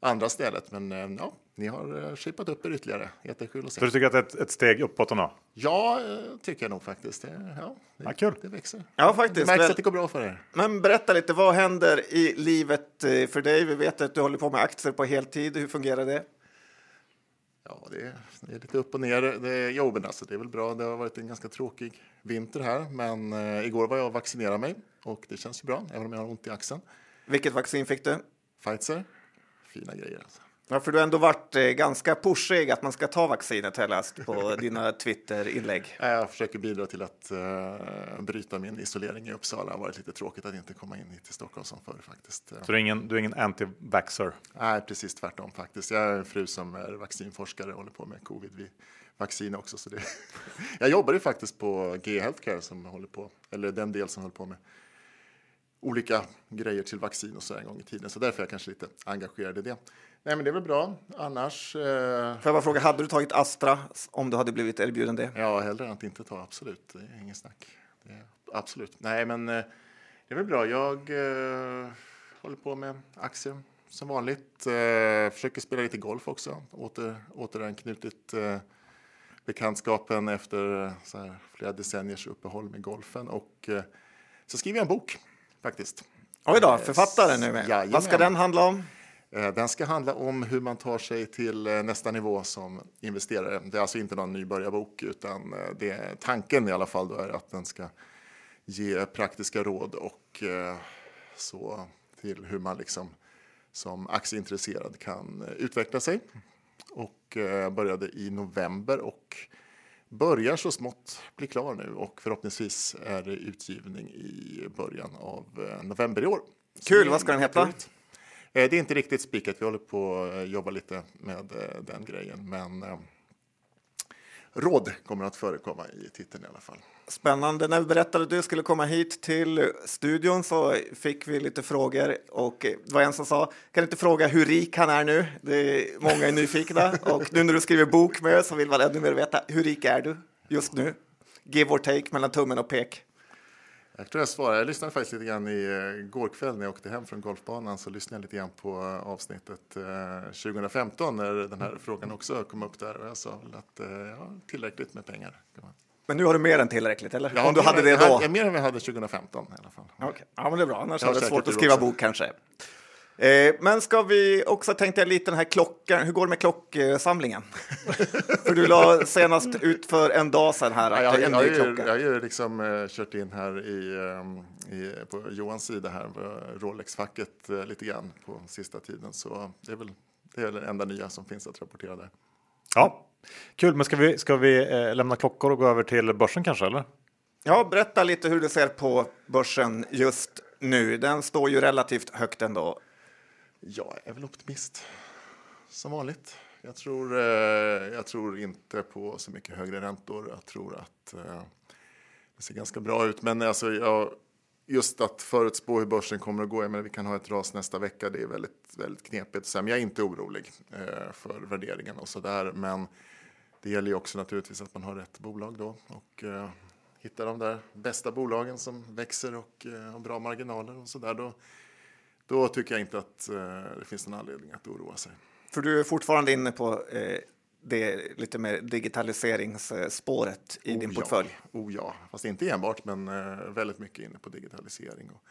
andra stället, men eh, ja, ni har skipat upp er ytterligare. Jättekul att se. Så du tycker att det är ett, ett steg uppåt nu? Ja, tycker jag nog faktiskt. Det, ja, det, ja, kul. det växer. Ja, faktiskt. Det märks att det går bra för er. Men berätta lite, vad händer i livet eh, för dig? Vi vet att du håller på med aktier på heltid. Hur fungerar det? Ja, det är, det är lite upp och ner. Det är, jo, men alltså, det är väl bra. Det har varit en ganska tråkig vinter här, men eh, igår var jag och vaccinerade mig och det känns ju bra, även om jag har ont i axeln. Vilket vaccin fick du? Pfizer. Fina grejer. Alltså. Ja, för du har ändå varit eh, ganska pushig att man ska ta vaccinet har jag läst på dina Twitter-inlägg. Jag försöker bidra till att uh, bryta min isolering i Uppsala. Det har varit lite tråkigt att inte komma in hit till Stockholm som förr faktiskt. Så du är ingen, du är ingen anti-vaxxer? Nej, precis tvärtom faktiskt. Jag är en fru som är vaccinforskare och håller på med covid-vaccin också. Så det jag jobbar ju faktiskt på G Healthcare som håller på, eller den del som håller på med olika grejer till vaccin och så en gång i tiden. Så därför är jag kanske lite engagerad i det. Nej, men det är väl bra. Annars... Eh... Får jag bara fråga, hade du tagit Astra om du hade blivit erbjuden det? Ja, hellre än att inte ta, absolut. Det är ingen snack. Är, absolut. Nej, men eh, det är väl bra. Jag eh, håller på med aktier som vanligt. Eh, försöker spela lite golf också. Åter, återanknutit eh, bekantskapen efter så här, flera decenniers uppehåll med golfen. Och eh, så skriver jag en bok faktiskt. Oj då, författare nu med. Vad ska den handla om? Eh, den ska handla om hur man tar sig till eh, nästa nivå som investerare. Det är alltså inte någon nybörjarbok utan eh, det, tanken i alla fall då är att den ska ge praktiska råd och så till hur man liksom som aktieintresserad kan utveckla sig. Och började i november och börjar så smått bli klar nu och förhoppningsvis är det utgivning i början av november i år. Kul, vad ska den heta? Eh, Det är inte riktigt spikat, vi håller på att jobba lite med eh, den grejen. Men eh, råd kommer att förekomma i titeln i alla fall. Spännande. När vi berättade att du skulle komma hit till studion så fick vi lite frågor och det var en som sa, kan du inte fråga hur rik han är nu? Det är, många är nyfikna och nu när du skriver bok med så vill man ännu mer veta, hur rik är du just nu? Give or take mellan tummen och pek. Jag tror jag svarar. Jag lyssnade faktiskt lite grann i eh, går kväll när jag åkte hem från golfbanan så lyssnade jag lite grann på eh, avsnittet eh, 2015 när den här frågan också kom upp där och jag sa väl att eh, ja, tillräckligt med pengar. Men nu har du mer än tillräckligt, eller? Ja, Om du hade det jag då? hade- Mer än jag hade 2015 i alla fall. Okej. Ja, men det är bra. Annars Jag har är det svårt att skriva också. bok kanske. Eh, men ska vi också, tänkte jag lite den här klockan, hur går det med klocksamlingen? för du la senast ut för en dag sedan här Ja, att är jag, en jag, ny klocka. jag har ju liksom eh, kört in här i, eh, i, på Johans sida här, på Rolex-facket eh, lite grann på sista tiden. Så det är väl det är det enda nya som finns att rapportera där. Ja, kul. Men ska vi, ska vi eh, lämna klockor och gå över till börsen kanske? Eller? Ja, berätta lite hur du ser på börsen just nu. Den står ju relativt högt ändå. Jag är väl optimist som vanligt. Jag tror, eh, jag tror inte på så mycket högre räntor. Jag tror att eh, det ser ganska bra ut. Men alltså, jag, just att förutspå hur börsen kommer att gå. Jag menar, vi kan ha ett ras nästa vecka. Det är väldigt, väldigt knepigt. Men jag är inte orolig eh, för värderingen och så där. Men det gäller ju också naturligtvis att man har rätt bolag då och eh, de där bästa bolagen som växer och har bra marginaler och sådär. Då, tycker jag inte att eh, det finns någon anledning att oroa sig. För du är fortfarande inne på eh, det lite mer digitaliseringsspåret i din Oh, portfölj. Ja. Oh ja, fast inte enbart, men eh, väldigt mycket inne på digitalisering. Och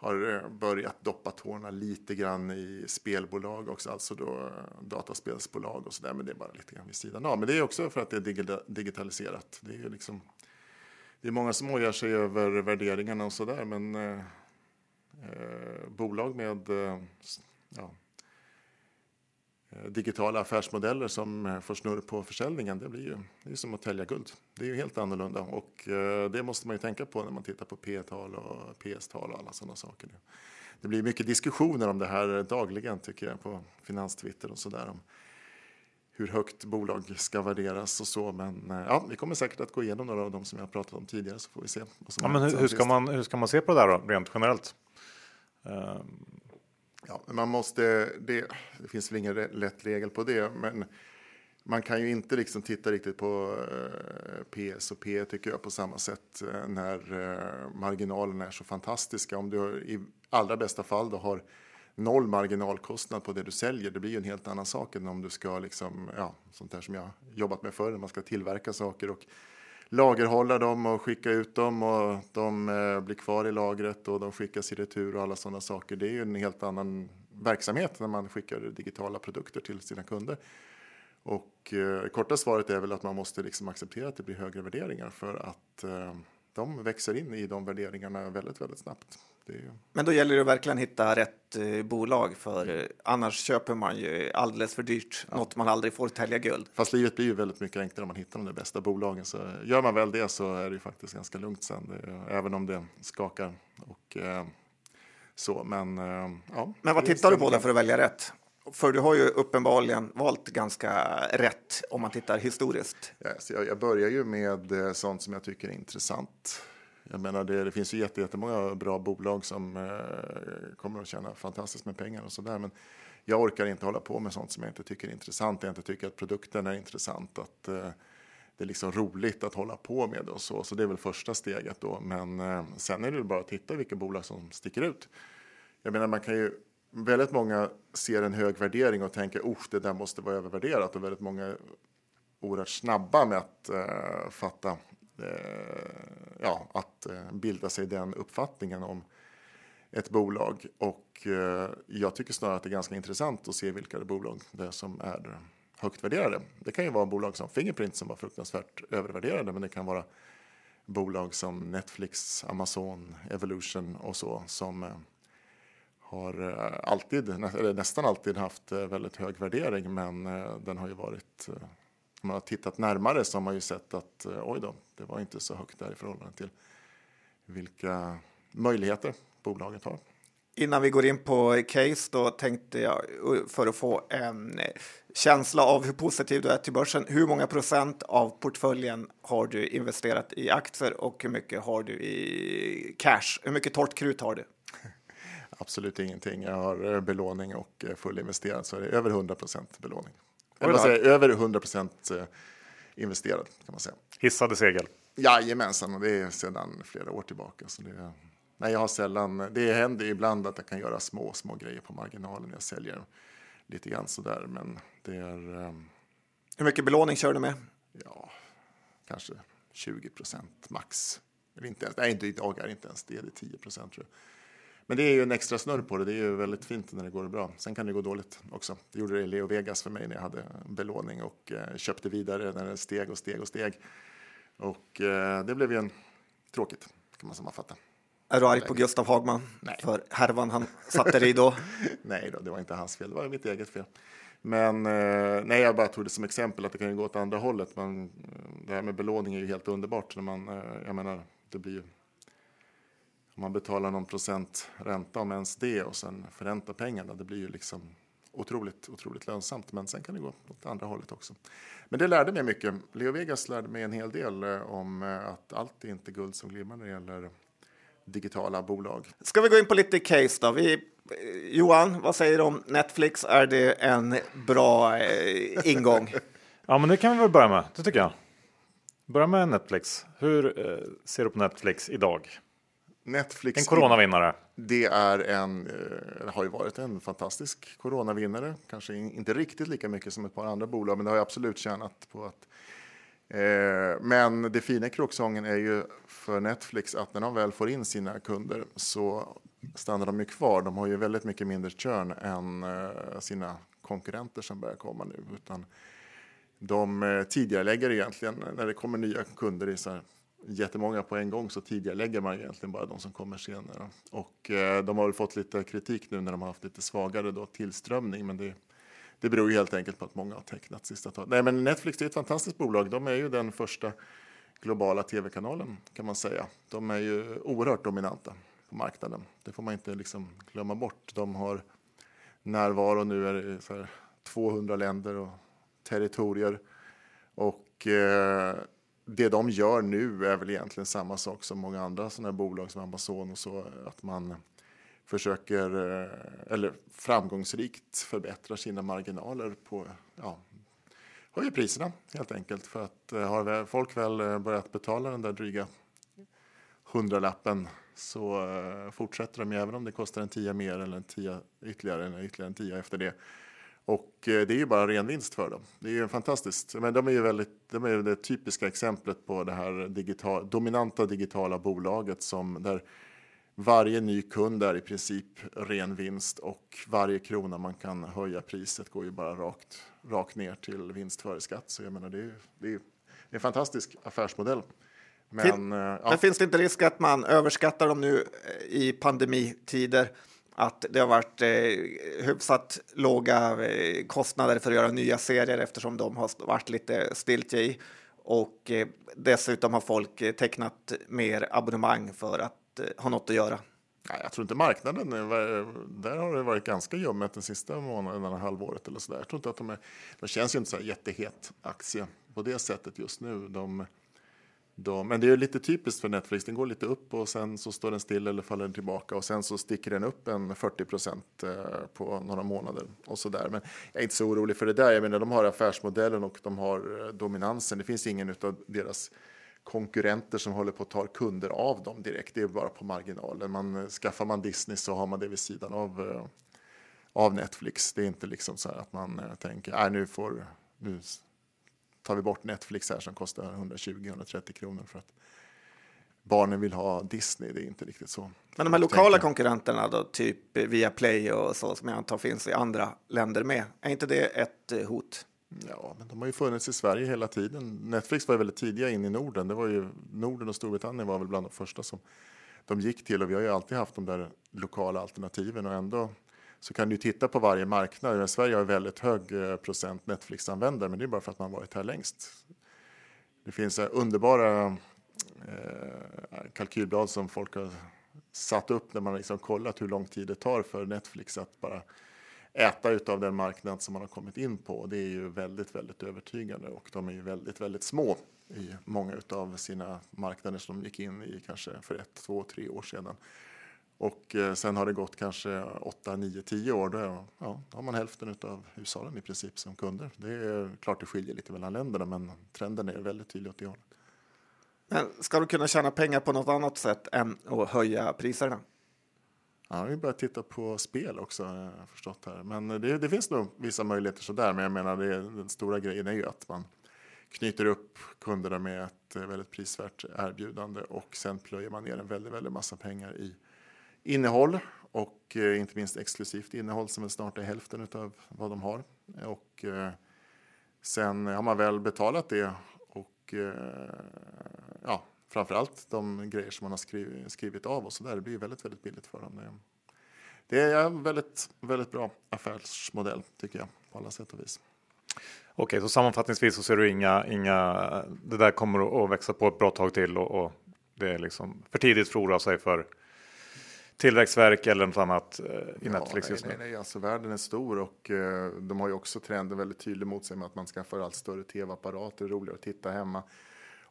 har börjat doppa tårna lite grann i spelbolag också, alltså då dataspelsbolag och så där, men det är bara lite grann vid sidan av. Men det är också för att det är digita- digitaliserat. Det är liksom, det är många som ojar sig över värderingarna och så där, men eh, bolag med eh, ja, eh, digitala affärsmodeller som får snurr på försäljningen, det blir ju det är som att tälja guld. Det är ju helt annorlunda och eh, det måste man ju tänka på när man tittar på P-tal och PS-tal och alla sådana saker. Det blir mycket diskussioner om det här dagligen tycker jag på finanstwitter och sådär om hur högt bolag ska värderas och så. Men ja, vi kommer säkert att gå igenom några av dem som jag pratat om tidigare så får vi se. Ja, men hur, hur, ska man, hur ska man se på det där då, rent generellt? Ehm. Ja, man måste, det, det finns väl ingen lätt regel på det, men man kan ju inte liksom titta riktigt på eh, PS och P tycker jag på samma sätt eh, när eh, marginalerna är så fantastiska. Om du i allra bästa fall då har noll marginalkostnad på det du säljer, det blir ju en helt annan sak än om du ska liksom, ja, sånt där som jag jobbat med förr, när man ska tillverka saker och lagerhålla dem och skicka ut dem och de eh, blir kvar i lagret och de skickas i retur och alla sådana saker. Det är ju en helt annan verksamhet när man skickar digitala produkter till sina kunder. Och eh, korta svaret är väl att man måste liksom acceptera att det blir högre värderingar för att eh, de växer in i de värderingarna väldigt, väldigt snabbt. Är Men då gäller det att verkligen hitta rätt eh, bolag för eh, annars köper man ju alldeles för dyrt något man aldrig får tälja guld. fast livet blir ju väldigt mycket enklare om man hittar de där bästa bolagen. Så gör man väl det så är det ju faktiskt ganska lugnt sen, det, även om det skakar. Och, eh, så, men, eh, ja, Men vad tittar du på då för att välja rätt? För du har ju uppenbarligen valt ganska rätt om man tittar historiskt. Ja, så jag, jag börjar ju med eh, sånt som jag tycker är intressant. Jag menar, det, det finns ju jätte- jättemånga bra bolag som eh, kommer att tjäna fantastiskt med pengar och sådär. Men jag orkar inte hålla på med sånt som jag inte tycker är intressant. Jag inte tycker att produkten är intressant. Att eh, det är liksom roligt att hålla på med och så. Så det är väl första steget då. Men eh, sen är det bara att titta vilka bolag som sticker ut. Jag menar, man kan ju väldigt många ser en hög värdering och tänker oh, det där måste vara övervärderat och väldigt många är oerhört snabba med att eh, fatta, Eh, ja, att eh, bilda sig den uppfattningen om ett bolag. Och eh, jag tycker snarare att det är ganska intressant att se vilka bolag det är som är högt värderade. Det kan ju vara bolag som Fingerprint som var fruktansvärt övervärderade, men det kan vara bolag som Netflix, Amazon, Evolution och så som eh, har alltid, eller nästan alltid haft väldigt hög värdering men den har ju varit man har tittat närmare så har man ju sett att oj då, det var inte så högt där i förhållande till vilka möjligheter bolaget har. Innan vi går in på case då tänkte jag för att få en känsla av hur positiv du är till börsen. Hur många procent av portföljen har du investerat i aktier och hur mycket har du i cash? Hur mycket torrt krut har du? Absolut ingenting. Jag har eh, belåning och eh, fullinvesterad så är det över 100 procent belåning. Jag säga, över 100 procent eh, investerad kan man säga. Hissade segel. Jajamensan, och det är sedan flera år tillbaka. Så det, nej, jag har sällan, det händer ibland att jag kan göra små, små grejer på marginalen jag säljer lite grann sådär. Men det är... Um, Hur mycket belåning kör du med? Ja, kanske 20 procent max. Eller inte ens, nej, inte idag är inte ens det, det är 10 procent tror jag. Men det är ju en extra snurr på det. Det är ju väldigt fint när det går bra. Sen kan det gå dåligt också. Det gjorde det i Leo Vegas för mig när jag hade belåning och eh, köpte vidare när det steg och steg och steg. Och eh, det blev ju en tråkigt kan man sammanfatta. Är du arg på Gustav Hagman Nej. för härvan han satte dig då? nej då, det var inte hans fel, det var mitt eget fel. Men eh, nej, jag bara tog det som exempel att det kan ju gå åt andra hållet. Men eh, det här med belåning är ju helt underbart. När man, eh, jag menar, det blir ju man betalar någon procent ränta, om ens det, och sen förräntar pengarna. Det blir ju liksom otroligt, otroligt lönsamt. Men sen kan det gå åt andra hållet också. Men det lärde mig mycket. Leo Vegas lärde mig en hel del om att allt är inte guld som glimmar när det gäller digitala bolag. Ska vi gå in på lite case då? Vi, Johan, vad säger du om Netflix? Är det en bra eh, ingång? ja, men det kan vi väl börja med. Det tycker jag. Börja med Netflix. Hur eh, ser du på Netflix idag? Netflix. En coronavinnare. Det är en, eh, har ju varit en fantastisk coronavinnare. Kanske inte riktigt lika mycket som ett par andra bolag, men det har ju absolut tjänat på att Eh, men det fina i kråksången är ju för Netflix att när de väl får in sina kunder så stannar de ju kvar. De har ju väldigt mycket mindre churn än eh, sina konkurrenter som börjar komma nu. Utan de tidigarelägger egentligen när det kommer nya kunder i så jättemånga på en gång så tidigarelägger man egentligen bara de som kommer senare. Och eh, de har väl fått lite kritik nu när de har haft lite svagare då tillströmning men det det beror ju helt enkelt på att många har tecknat sista taget. Nej, men Netflix är ett fantastiskt bolag. De är ju den första globala tv-kanalen kan man säga. De är ju oerhört dominanta på marknaden. Det får man inte liksom glömma bort. De har närvaro nu är det så 200 länder och territorier. Och eh, det de gör nu är väl egentligen samma sak som många andra sådana bolag som Amazon och så. Att man försöker, eh, eller framgångsrikt förbättrar sina marginaler på, ja, höjer priserna helt enkelt. För att eh, har folk väl eh, börjat betala den där dryga hundralappen så fortsätter de även om det kostar en tia mer eller en tia ytterligare eller ytterligare en tia efter det. Och det är ju bara ren vinst för dem. Det är ju fantastiskt. Men de är ju väldigt, de är det typiska exemplet på det här digital, dominanta digitala bolaget som där varje ny kund är i princip ren vinst och varje krona man kan höja priset går ju bara rakt, rakt ner till vinst före skatt. Så jag menar, det är, det är en fantastisk affärsmodell. Men, fin eh, ja. men finns det inte risk att man överskattar dem nu eh, i pandemitider? Att det har varit eh, hyfsat låga eh, kostnader för att göra nya serier eftersom de har varit lite stiltje i. Och eh, dessutom har folk eh, tecknat mer abonnemang för att Eh, ha något att göra? Nej, jag tror inte marknaden, eh, där har det varit ganska ljummet den sista månaden, halvåret eller så där. Jag tror inte att de är, de känns ju inte så här jättehet aktie på det sättet just nu. De, de, men det är lite typiskt för Netflix, den går lite upp och sen så står den still eller faller tillbaka och sen så sticker den upp en 40 procent eh, på några månader och så där. Men jag är inte så orolig för det där. Jag menar, de har affärsmodellen och de har eh, dominansen. Det finns ingen av deras konkurrenter som håller på att ta kunder av dem direkt. Det är bara på marginalen. Man, eh, skaffar man Disney så har man det vid sidan av, av Netflix. Det är inte liksom så att man tänker nej nu, får, nu tar vi bort Netflix här som kostar 120-130 kronor för att barnen vill ha Disney. Det är inte riktigt så. Men de här lokala konkurrenterna då, typ Viaplay och så som jag antar finns i andra länder med. Är inte det ett eh, hot? Ja, men de har ju funnits i Sverige hela tiden. Netflix var ju väldigt tidiga in i Norden. Det var ju, Norden och Storbritannien var väl bland de första som de gick till och vi har ju alltid haft de där lokala alternativen och ändå så kan du titta på varje marknad. Sverige har väldigt hög eh, procent Netflix-användare, men det är bara för att man varit här längst. Det finns eh, underbara eh, kalkylblad som folk har satt upp när man liksom kollat hur lång tid det tar för Netflix att bara äta utav den marknad som man har kommit in på. Det är ju väldigt, väldigt övertygande och de är ju väldigt, väldigt små i många utav sina marknader som de gick in i kanske för ett, två, tre år sedan. Och eh, sen har det gått kanske 8, 9, 10 år. Då, ja, då har man hälften av hushållen i princip som kunder. Det är klart det skiljer lite mellan länderna, men trenden är väldigt tydlig åt det hållet. Men ska du kunna tjäna pengar på något annat sätt än att höja priserna? Ja, vi börjar titta på spel också, jag förstått här. Men det, det finns nog vissa möjligheter sådär. Men jag menar, det, den stora grejen är ju att man knyter upp kunderna med ett väldigt prisvärt erbjudande och sen plöjer man ner en väldigt, väldigt massa pengar i innehåll och eh, inte minst exklusivt innehåll som är snart är hälften av vad de har. Och eh, sen har man väl betalat det och eh, ja, framförallt de grejer som man har skrivit, skrivit av och så där. Det blir väldigt, väldigt billigt för dem. Det är en väldigt, väldigt bra affärsmodell tycker jag på alla sätt och vis. Okej, så sammanfattningsvis så ser du inga, inga, det där kommer att växa på ett bra tag till och, och det är liksom för tidigt för att oroa sig för tillväxtverk eller något annat eh, i Netflix just nu? Nej, nej, alltså världen är stor och eh, de har ju också trenden väldigt tydlig mot sig med att man skaffar allt större tv-apparater, roligare att titta hemma.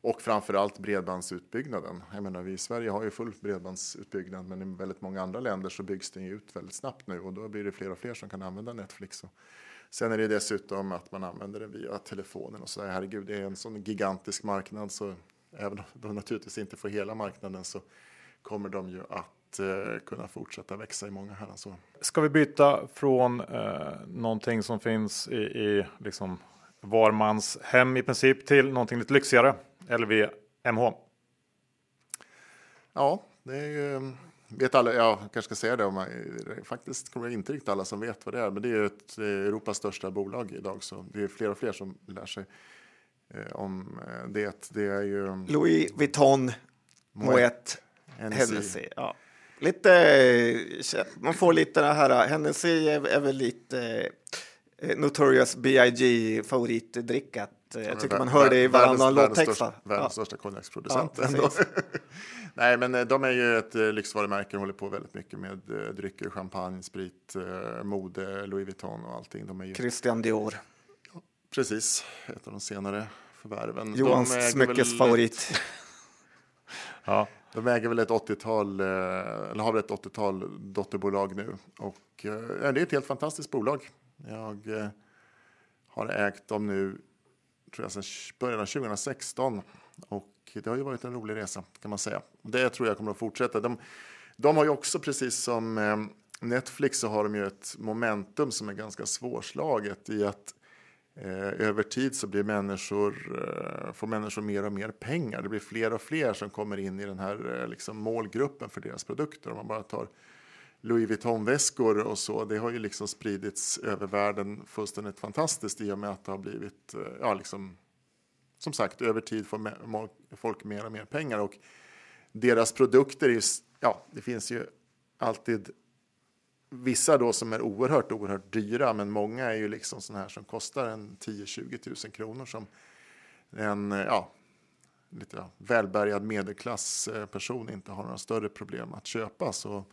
Och framförallt bredbandsutbyggnaden. Jag menar, vi i Sverige har ju full bredbandsutbyggnad, men i väldigt många andra länder så byggs den ju ut väldigt snabbt nu och då blir det fler och fler som kan använda Netflix. Och sen är det dessutom att man använder den via telefonen och så där. Herregud, det är en sån gigantisk marknad så även om de naturligtvis inte får hela marknaden så kommer de ju att eh, kunna fortsätta växa i många herrans år. Ska vi byta från eh, någonting som finns i, i liksom var mans hem i princip till någonting lite lyxigare? LV MH? Ja, det är ju vet alla, jag kanske ska säga det, om man, faktiskt kommer inte riktigt alla som vet vad det är, men det är ett Europas största bolag idag, så det är fler och fler som lär sig eh, om eh, det. Det är ju Louis Vuitton, Moet, Hennessy. Ja lite, eh, man får lite det här, Hennessy är, är väl lite eh, Notorious B.I.G. favoritdrickat. Jag tycker man hör det i varannan låttext. Världens, världens största konjaksproducent. Ja, Nej, men eh, de är ju ett lyxvarumärke och håller på väldigt mycket med drycker, champagne, sprit, mode, Louis Vuitton och allting. De är ju... Christian Dior. precis, ett av de senare förvärven. Johans smyckesfavorit. Väl... ja. De äger väl ett 80-tal, eh, eller har väl ett 80-tal dotterbolag nu. Och eh, ja, det är ett helt fantastiskt bolag. Jag eh, har ägt dem nu, tror jag, sedan början av 2016. Och det har ju varit en rolig resa kan man säga. Det tror jag kommer att fortsätta. De, de har ju också, precis som eh, Netflix, så har de ju ett momentum som är ganska svårslaget i att Eh, över tid så blir människor, eh, får människor mer och mer pengar. Det blir fler och fler som kommer in i den här eh, liksom, målgruppen för deras produkter. Om man bara tar Louis Vuitton-väskor och så, det har ju liksom spridits över världen fullständigt fantastiskt i och med att det har blivit, ja liksom, som sagt, över tid får folk mer och mer pengar och deras produkter, är, ja, det finns ju alltid Vissa då som är oerhört, oerhört dyra, men många är ju liksom sådana här som kostar en 10-20 000 kronor som en ja, lite välbärgad medelklassperson inte har några större problem att köpa. Så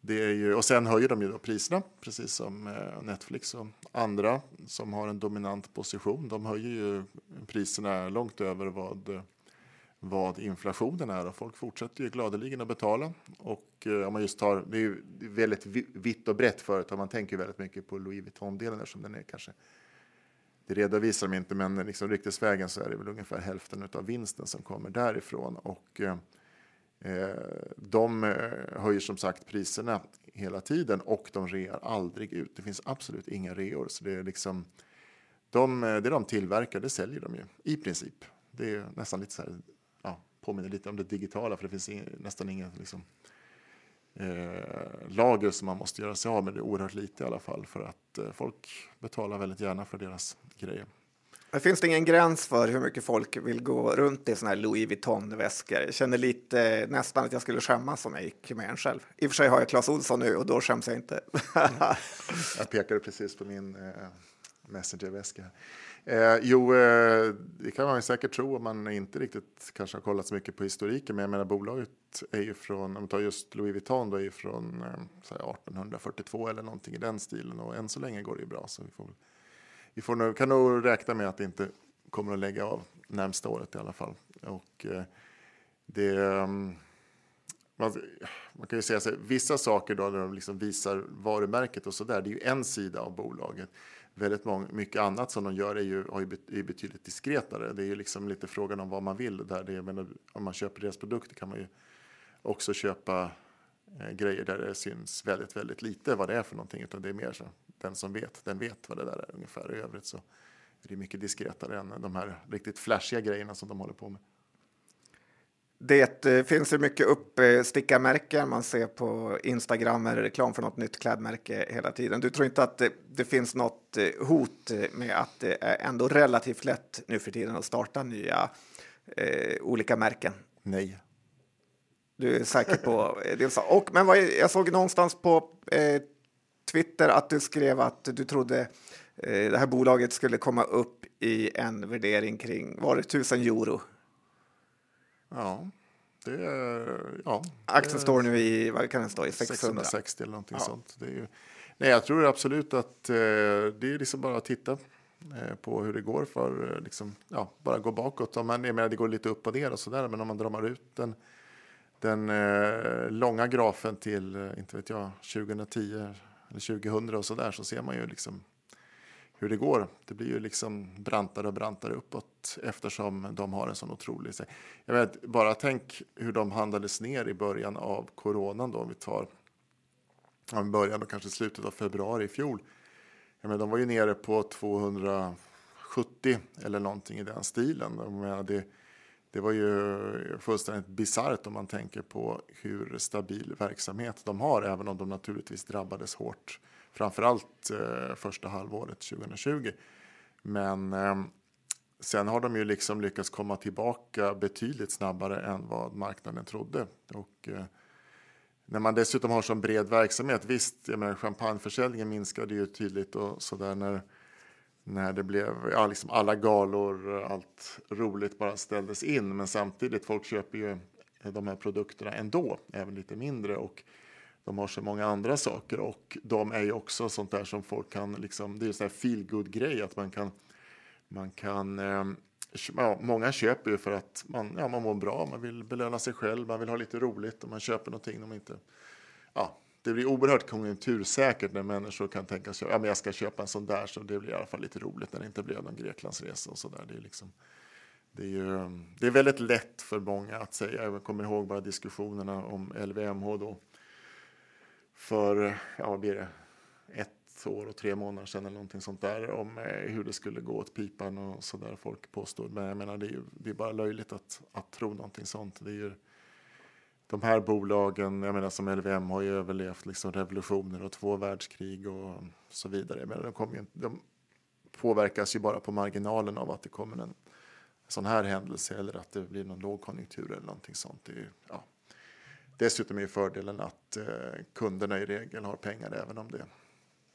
det är ju, och sen höjer de ju då priserna, precis som eh, Netflix och andra som har en dominant position. De höjer ju priserna långt över vad vad inflationen är och folk fortsätter ju gladeligen att betala. Och eh, om man just tar, det är ju väldigt vitt och brett företag, man tänker väldigt mycket på Louis Vuitton-delen som den är kanske, det redovisar de inte, men liksom ryktesvägen så är det väl ungefär hälften av vinsten som kommer därifrån. Och eh, eh de eh, höjer som sagt priserna hela tiden och de rear aldrig ut. Det finns absolut inga reor, så det är liksom de, det de tillverkar, det säljer de ju i princip. Det är nästan lite så här påminner lite om det digitala för det finns nästan inga liksom, eh, lager som man måste göra sig av med. Det är oerhört lite i alla fall för att eh, folk betalar väldigt gärna för deras grejer. Det finns det ingen gräns för hur mycket folk vill gå runt i såna här Louis Vuitton-väskor? Jag känner lite nästan att jag skulle skämmas om jag gick med en själv. I och för sig har jag Clas Ohlson nu och då skäms jag inte. jag pekade precis på min eh, Messenger-väska. Eh, jo, eh, det kan man ju säkert tro om man inte riktigt kanske har kollat så mycket på historiken. Men jag menar bolaget är ju från, om man tar just Louis Vuitton, då är ju från eh, 1842 eller någonting i den stilen. Och än så länge går det ju bra. Så vi, får, vi får nog, kan nog räkna med att det inte kommer att lägga av närmsta året i alla fall. Och eh, det... Ehm, man, man, kan ju säga så vissa saker då när de liksom visar varumärket och så där, det är ju en sida av bolaget väldigt många, mycket annat som de gör är ju, är betydligt diskretare. Det är ju liksom lite frågan om vad man vill. Där det, menar, om man köper deras produkter kan man ju också köpa eh, grejer där det syns väldigt, väldigt lite vad det är för någonting. Utan det är mer så den som vet, den vet vad det där är ungefär. I övrigt så är det mycket diskretare än de här riktigt flashiga grejerna som de håller på med. Det eh, finns ju mycket uppstickarmärken man ser på Instagram eller reklam för något nytt klädmärke hela tiden. Du tror inte att det, det, finns något eh, hot med att det är ändå relativt lätt nu för tiden att starta nya eh, olika märken? Nej. Du är säker på det? Och, men vad, jag såg någonstans på eh, Twitter att du skrev att du trodde eh, det här bolaget skulle komma upp i en värdering kring, var det tusen euro? Ja, det är... Ja, Aktien står nu i, vad kan den stå i, 600? 660 eller någonting ja. sånt. Det är ju, nej, jag tror absolut att eh, det är liksom bara att titta eh, på hur det går för, eh, liksom, ja, bara gå bakåt. Om man, jag menar, det går lite upp och ner och sådär, men om man drar ut den, den eh, långa grafen till, inte vet jag, 2010 eller 2000 och sådär så ser man ju liksom hur det går. Det blir ju liksom brantare och brantare uppåt eftersom de har en sån otrolig... Jag vet, bara tänk hur de handlades ner i början av coronan då, om vi tar ja, början och kanske slutet av februari i fjol. Jag menar, de var ju nere på 270 eller någonting i den stilen. Jag menar, det, det var ju fullständigt bisarrt om man tänker på hur stabil verksamhet de har, även om de naturligtvis drabbades hårt framförallt eh, första halvåret 2020. Men eh, sen har de ju liksom lyckats komma tillbaka betydligt snabbare än vad marknaden trodde. Och, eh, när man dessutom har så bred verksamhet, visst, jag menar, champagneförsäljningen minskade ju tydligt och sådär när, när det blev, ja, liksom alla galor, allt roligt bara ställdes in. Men samtidigt, folk köper ju de här produkterna ändå, även lite mindre. Och de har så många andra saker och de är ju också sånt där som folk kan liksom, det är en sån här feel good grej att man kan, man kan ehm, ja, många köper ju för att man, ja, man mår bra, man vill belöna sig själv, man vill ha lite roligt och man köper någonting de inte, ja, det blir oerhört konjunktursäkert när människor kan tänka sig ja, men jag ska köpa en sån där så det blir i alla fall lite roligt när det inte blev någon Greklandsresa och så där. Det är liksom, det är, ju, det är väldigt lätt för många att säga, jag kommer ihåg bara diskussionerna om LVMH då, för, ja vad blir det, ett år och tre månader sedan eller någonting sånt där om eh, hur det skulle gå åt pipan och så där folk påstod. Men jag menar det är ju det är bara löjligt att, att tro någonting sånt. Det är ju, de här bolagen, jag menar som LVM har ju överlevt liksom revolutioner och två världskrig och så vidare. Men de, kommer ju, de påverkas ju bara på marginalen av att det kommer en sån här händelse eller att det blir någon lågkonjunktur eller någonting sånt. Det är, ja, Dessutom är fördelen att eh, kunderna i regel har pengar även om det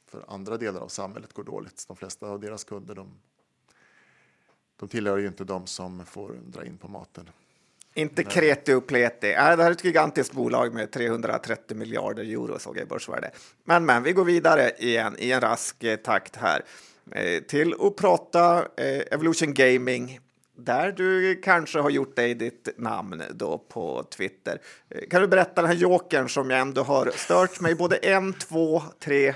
för andra delar av samhället går dåligt. De flesta av deras kunder de, de tillhör ju inte de som får dra in på maten. Inte Nej. kreti och pleti. Äh, det här är ett gigantiskt bolag med 330 miljarder euro såg jag i börsvärde. Men, men vi går vidare igen i en rask eh, takt här eh, till att prata eh, Evolution Gaming där du kanske har gjort dig ditt namn då på Twitter. Kan du berätta den här jokern som jag ändå har stört mig både en, två, tre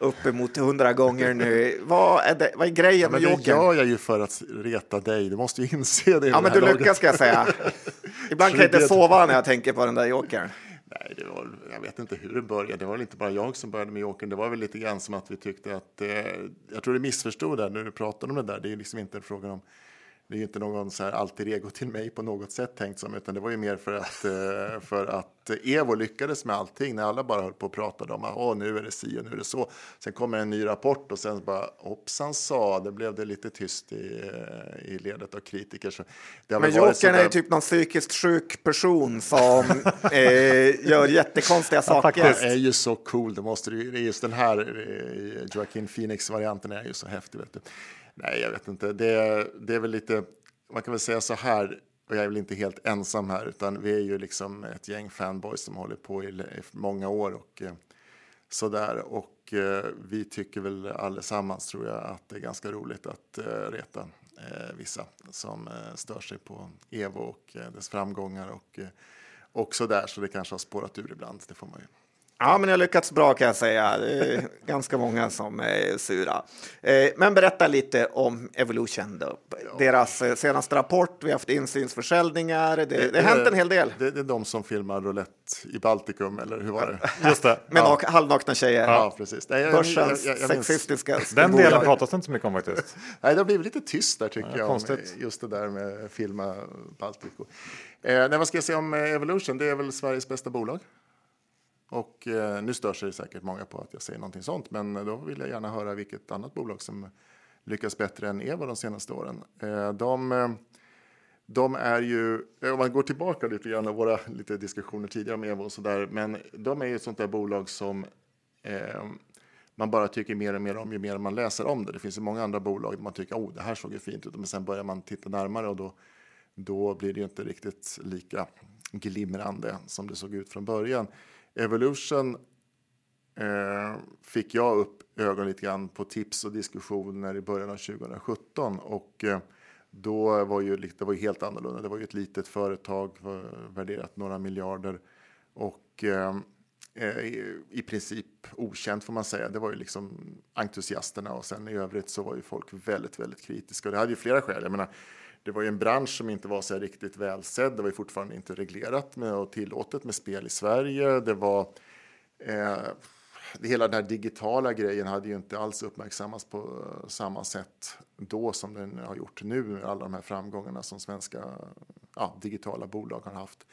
uppemot hundra gånger nu. Vad är, det, vad är grejen ja, med jokern? Det gör jag ju för att reta dig. Du måste ju inse det. Ja, men du lyckas ska jag säga. Ibland kan jag inte sova när jag tänker på den där jokern. Nej, det var, jag vet inte hur det började. Det var väl inte bara jag som började med jokern. Det var väl lite grann som att vi tyckte att... Eh, jag tror det missförstod där när du pratade om det där. Det är liksom inte en fråga om det är ju inte någon så här alltid ego till mig på något sätt tänkt som, utan det var ju mer för att, eh, för att Evo lyckades med allting när alla bara höll på och pratade om att nu är det si och nu är det så. Sen kommer en ny rapport och sen bara hoppsan sa, det blev det lite tyst i, eh, i ledet av kritiker. Så det Men Jokern är ju typ någon psykiskt sjuk person som eh, gör jättekonstiga saker. Ja, är ju så cool, det måste du, just den här eh, Joaquin Phoenix-varianten är ju så häftig. Vet du. Nej, jag vet inte. Det, det är väl lite, man kan väl säga så här, och jag är väl inte helt ensam här, utan vi är ju liksom ett gäng fanboys som håller på i, i många år och eh, så där. Och eh, vi tycker väl allesammans, tror jag, att det är ganska roligt att eh, reta eh, vissa som eh, stör sig på Evo och eh, dess framgångar och, eh, och så där. Så det kanske har spårat ur ibland, det får man ju Ja, men jag har lyckats bra kan jag säga. Det är ganska många som är sura. Eh, men berätta lite om Evolution. Då. Deras eh, senaste rapport, vi har haft insynsförsäljningar. Det, det, det har hänt en hel del. Det, det, är de som filmar roulette i Baltikum, eller hur var det? Just det. Med ja. halvnakna tjejer. Ja, precis. Nej, jag, Börsens jag, jag, sexistiska Den delen pratas det inte så mycket om faktiskt. Nej, det har blivit lite tyst där tycker ja, jag. Konstigt. Just det där med filma Baltikum. Eh, nej, vad ska jag säga om Evolution? Det är väl Sveriges bästa bolag. Och eh, nu stör sig säkert många på att jag säger någonting sånt, men då vill jag gärna höra vilket annat bolag som lyckas bättre än Evo de senaste åren. Eh, de, eh, de är ju, eh, om man går tillbaka lite grann och våra lite diskussioner tidigare om Evo och så där, men de är ju ett sånt där bolag som eh, man bara tycker mer och mer om ju mer man läser om det. Det finns ju många andra bolag där man tycker oh, det här såg ju fint ut, men sen börjar man titta närmare och då, då blir det ju inte riktigt lika glimrande som det såg ut från början. Evolution eh, fick jag upp ögonen lite grann på tips och diskussioner i början av 2017 och eh, då var ju det var ju helt annorlunda. Det var ju ett litet företag värderat några miljarder och eh, eh, i princip okänt får man säga. Det var ju liksom entusiasterna och sen i övrigt så var ju folk väldigt, väldigt kritiska och det hade ju flera skäl. Jag menar, det var ju en bransch som inte var så riktigt välsedd. Det var ju fortfarande inte reglerat med och tillåtet med spel i Sverige. Det var eh, hela den här digitala grejen hade ju inte alls uppmärksammats på samma sätt då som den har gjort nu med alla de här framgångarna som svenska ja, digitala bolag har haft.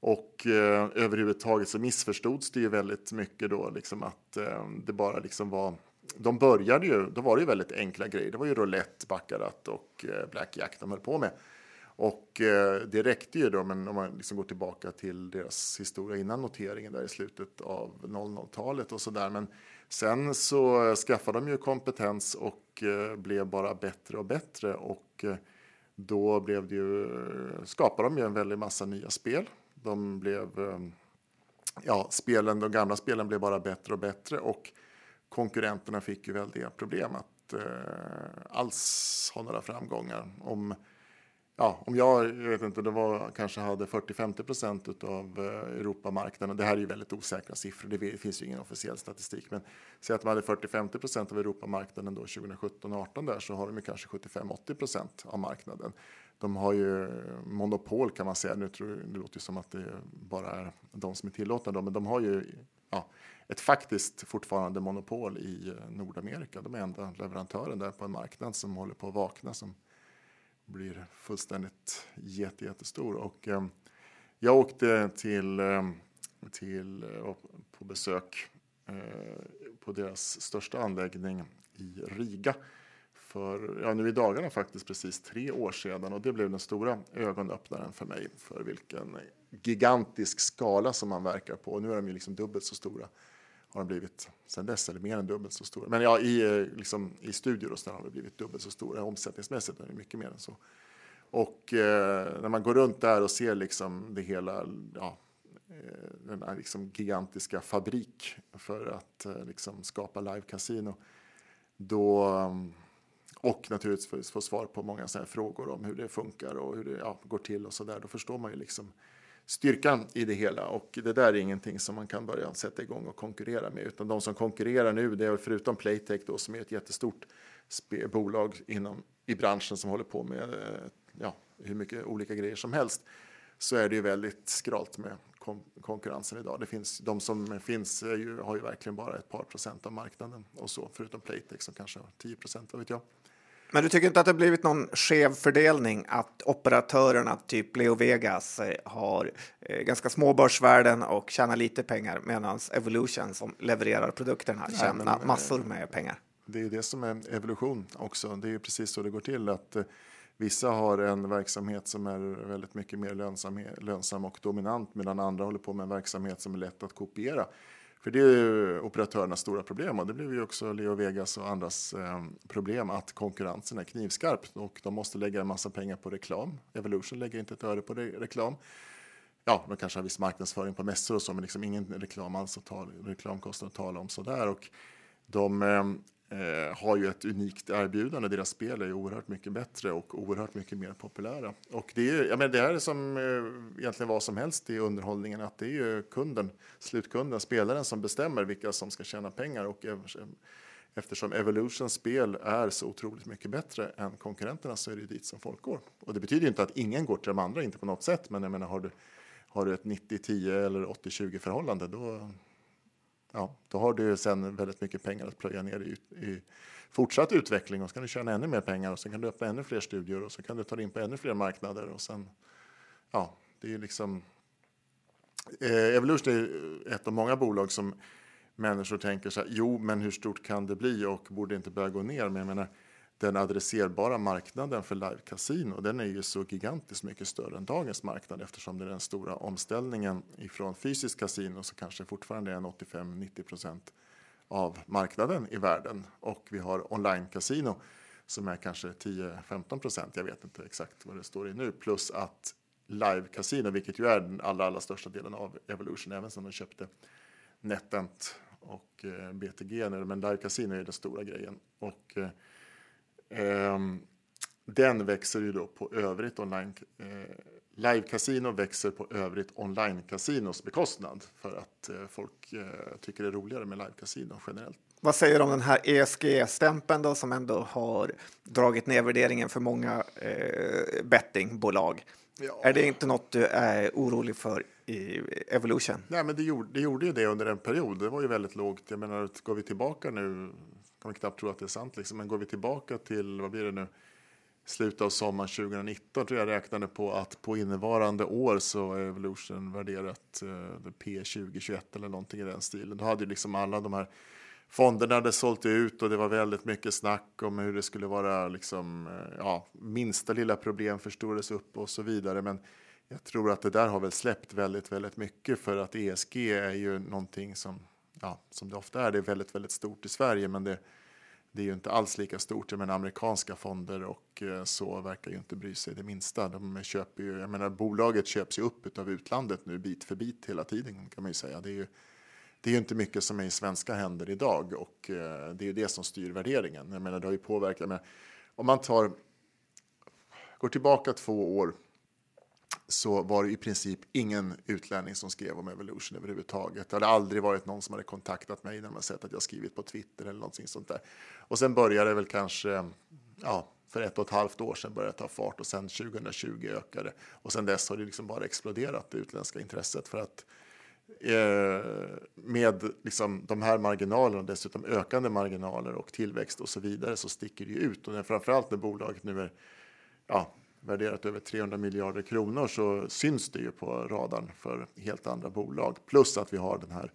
Och eh, överhuvudtaget så missförstods det ju väldigt mycket då liksom att eh, det bara liksom var de började ju, då var det ju väldigt enkla grejer. Det var ju roulette, baccarat och eh, blackjack de höll på med. Och eh, det räckte ju då, men om man liksom går tillbaka till deras historia innan noteringen där i slutet av 00-talet och sådär. Men sen så skaffade de ju kompetens och eh, blev bara bättre och bättre och eh, då blev det ju, skapade de ju en väldig massa nya spel. De blev, eh, ja, spelen, de gamla spelen blev bara bättre och bättre och konkurrenterna fick ju väldiga problem att eh, alls ha några framgångar. Om, ja, om jag, jag vet inte, det var, kanske hade 40-50 procent av eh, Europamarknaden. Det här är ju väldigt osäkra siffror, det finns ju ingen officiell statistik. Men säg att man hade 40-50 procent av Europamarknaden då 2017-18 där så har de ju kanske 75-80 procent av marknaden. De har ju monopol kan man säga. Nu tror det låter som att det bara är de som är tillåtna då, men de har ju ja, ett faktiskt fortfarande monopol i eh, Nordamerika. De är enda leverantören där på en marknad som håller på att vakna som blir fullständigt jätte, jättestor. Och, eh, jag åkte till, eh, till, eh, på besök eh, på deras största anläggning i Riga för ja, nu i dagarna faktiskt precis tre år sedan och det blev den stora ögonöppnaren för mig för vilken gigantisk skala som man verkar på. Och nu är de ju liksom dubbelt så stora har de blivit sen dess, eller mer än dubbelt så stora. Men ja, i, eh, liksom, i studior och har de blivit dubbelt så stora. Omsättningsmässigt är det mycket mer än så. Och eh, när man går runt där och ser liksom det hela, ja, eh, den här liksom gigantiska fabrik för att eh, liksom skapa live-casino. Då, eh, och naturligtvis få svar på många så frågor om hur det funkar och hur det ja, går till och så där. Då förstår man ju liksom styrkan i det hela och det där är ingenting som man kan börja sätta igång och konkurrera med utan de som konkurrerar nu det är förutom Playtech då som är ett jättestort bolag inom i branschen som håller på med eh, ja, hur mycket olika grejer som helst så är det ju väldigt skralt med kon konkurrensen idag. Det finns, de som finns eh, ju, har ju verkligen bara ett par procent av marknaden och så förutom Playtech som kanske har 10 procent, vad vet jag. Men du tycker inte att det blivit någon skev fördelning att operatörerna, typ Leo Vegas, eh, har eh, ganska små börsvärden och tjänar lite pengar medan Evolution som levererar produkterna tjänar men- massor med pengar? Det är det som är evolution också. Det är precis så det går till. att eh, Vissa har en verksamhet som är väldigt mycket mer lönsam, lönsam och dominant medan andra håller på med en verksamhet som är lätt att kopiera. För det är ju operatörernas stora problem och det blev ju också Leo Vegas och andras eh, problem att konkurrensen är knivskarp och de måste lägga en massa pengar på reklam. Evolution lägger inte ett öre på re- reklam. Ja, de kanske har viss marknadsföring på mässor och så, men liksom ingen reklam alls att tala, reklamkostnad att tala om sådär. Och de eh, eh, har ju ett unikt erbjudande. Deras spel är ju oerhört mycket bättre och oerhört mycket mer populära. Och det är, jag menar, det är som eh, egentligen vad som helst i underhållningen, att det är ju kunden, slutkunden, spelaren som bestämmer vilka som ska tjäna pengar. Och eftersom Evolutions spel är så otroligt mycket bättre än konkurrenterna så är det dit som folk går. Och det betyder ju inte att ingen går till de andra, inte på något sätt, men jag menar, har du, har du ett 90-10 eller 80-20 förhållande, då, ja, då har du sen väldigt mycket pengar att plöja ner i, i fortsatt utveckling och så kan du tjäna ännu mer pengar och så kan du öppna ännu fler studior och så kan du ta dig in på ännu fler marknader och sen, ja, det är liksom eh, Evolution är ett av många bolag som människor tänker så här, jo, men hur stort kan det bli och borde inte börja gå ner? Men jag menar, den adresserbara marknaden för live casino, den är ju så gigantiskt mycket större än dagens marknad eftersom det är den stora omställningen ifrån fysiskt kasino så kanske fortfarande är en 85-90 procent av marknaden i världen och vi har online-casino som är kanske 10-15 %, Jag vet inte exakt vad det står i nu plus att live-casino, vilket ju är den allra, allra största delen av Evolution, även som de köpte NetEnt och eh, BTG nu, men live casino är den stora grejen. Och eh, den växer ju då på övrigt online. Eh, live casino växer på övrigt online casinos bekostnad för att eh, folk eh, tycker det är roligare med live casino generellt. Vad säger du om den här ESG-stämpeln då som ändå har dragit ner värderingen för många eh, bettingbolag? Ja. Är det inte något du är orolig för i Evolution? Nej, men det gjorde, det gjorde ju det under en period. Det var ju väldigt lågt. Jag menar, går vi tillbaka nu, kan man knappt tro att det är sant, liksom, men går vi tillbaka till, vad blir det nu, slutet av sommaren 2019 tror jag räknade på att på innevarande år så är Evolution värderat eh, P2021 eller någonting i den stilen. Då hade ju liksom alla de här fonderna hade sålt ut och det var väldigt mycket snack om hur det skulle vara liksom, eh, ja, minsta lilla problem förstorades upp och så vidare. Men jag tror att det där har väl släppt väldigt, väldigt mycket för att ESG är ju någonting som, ja, som det ofta är, det är väldigt, väldigt stort i Sverige, men det, det är ju inte alls lika stort. Jag menar, amerikanska fonder och eh, så verkar ju inte bry sig det minsta. De köper ju, jag menar, bolaget köps ju upp av utlandet nu bit för bit hela tiden kan man ju säga. Det är ju, det är ju inte mycket som är i svenska händer idag och eh, det är ju det som styr värderingen. Jag menar, det har ju påverkat. Men om man tar, går tillbaka två år så var det i princip ingen utlänning som skrev om Evolution överhuvudtaget. Det hade aldrig varit någon som hade kontaktat mig när man sett att jag skrivit på Twitter eller någonting sånt där. Och sen började det väl kanske, ja, för ett och ett halvt år sedan började det ta fart och sen 2020 ökade. Och sen dess har det liksom bara exploderat, det utländska intresset. För att eh, med liksom de här marginalerna, dessutom ökande marginaler och tillväxt och så vidare, så sticker det ju ut. Och framförallt när bolaget nu är ja, värderat över 300 miljarder kronor så syns det ju på radarn för helt andra bolag. Plus att vi har den här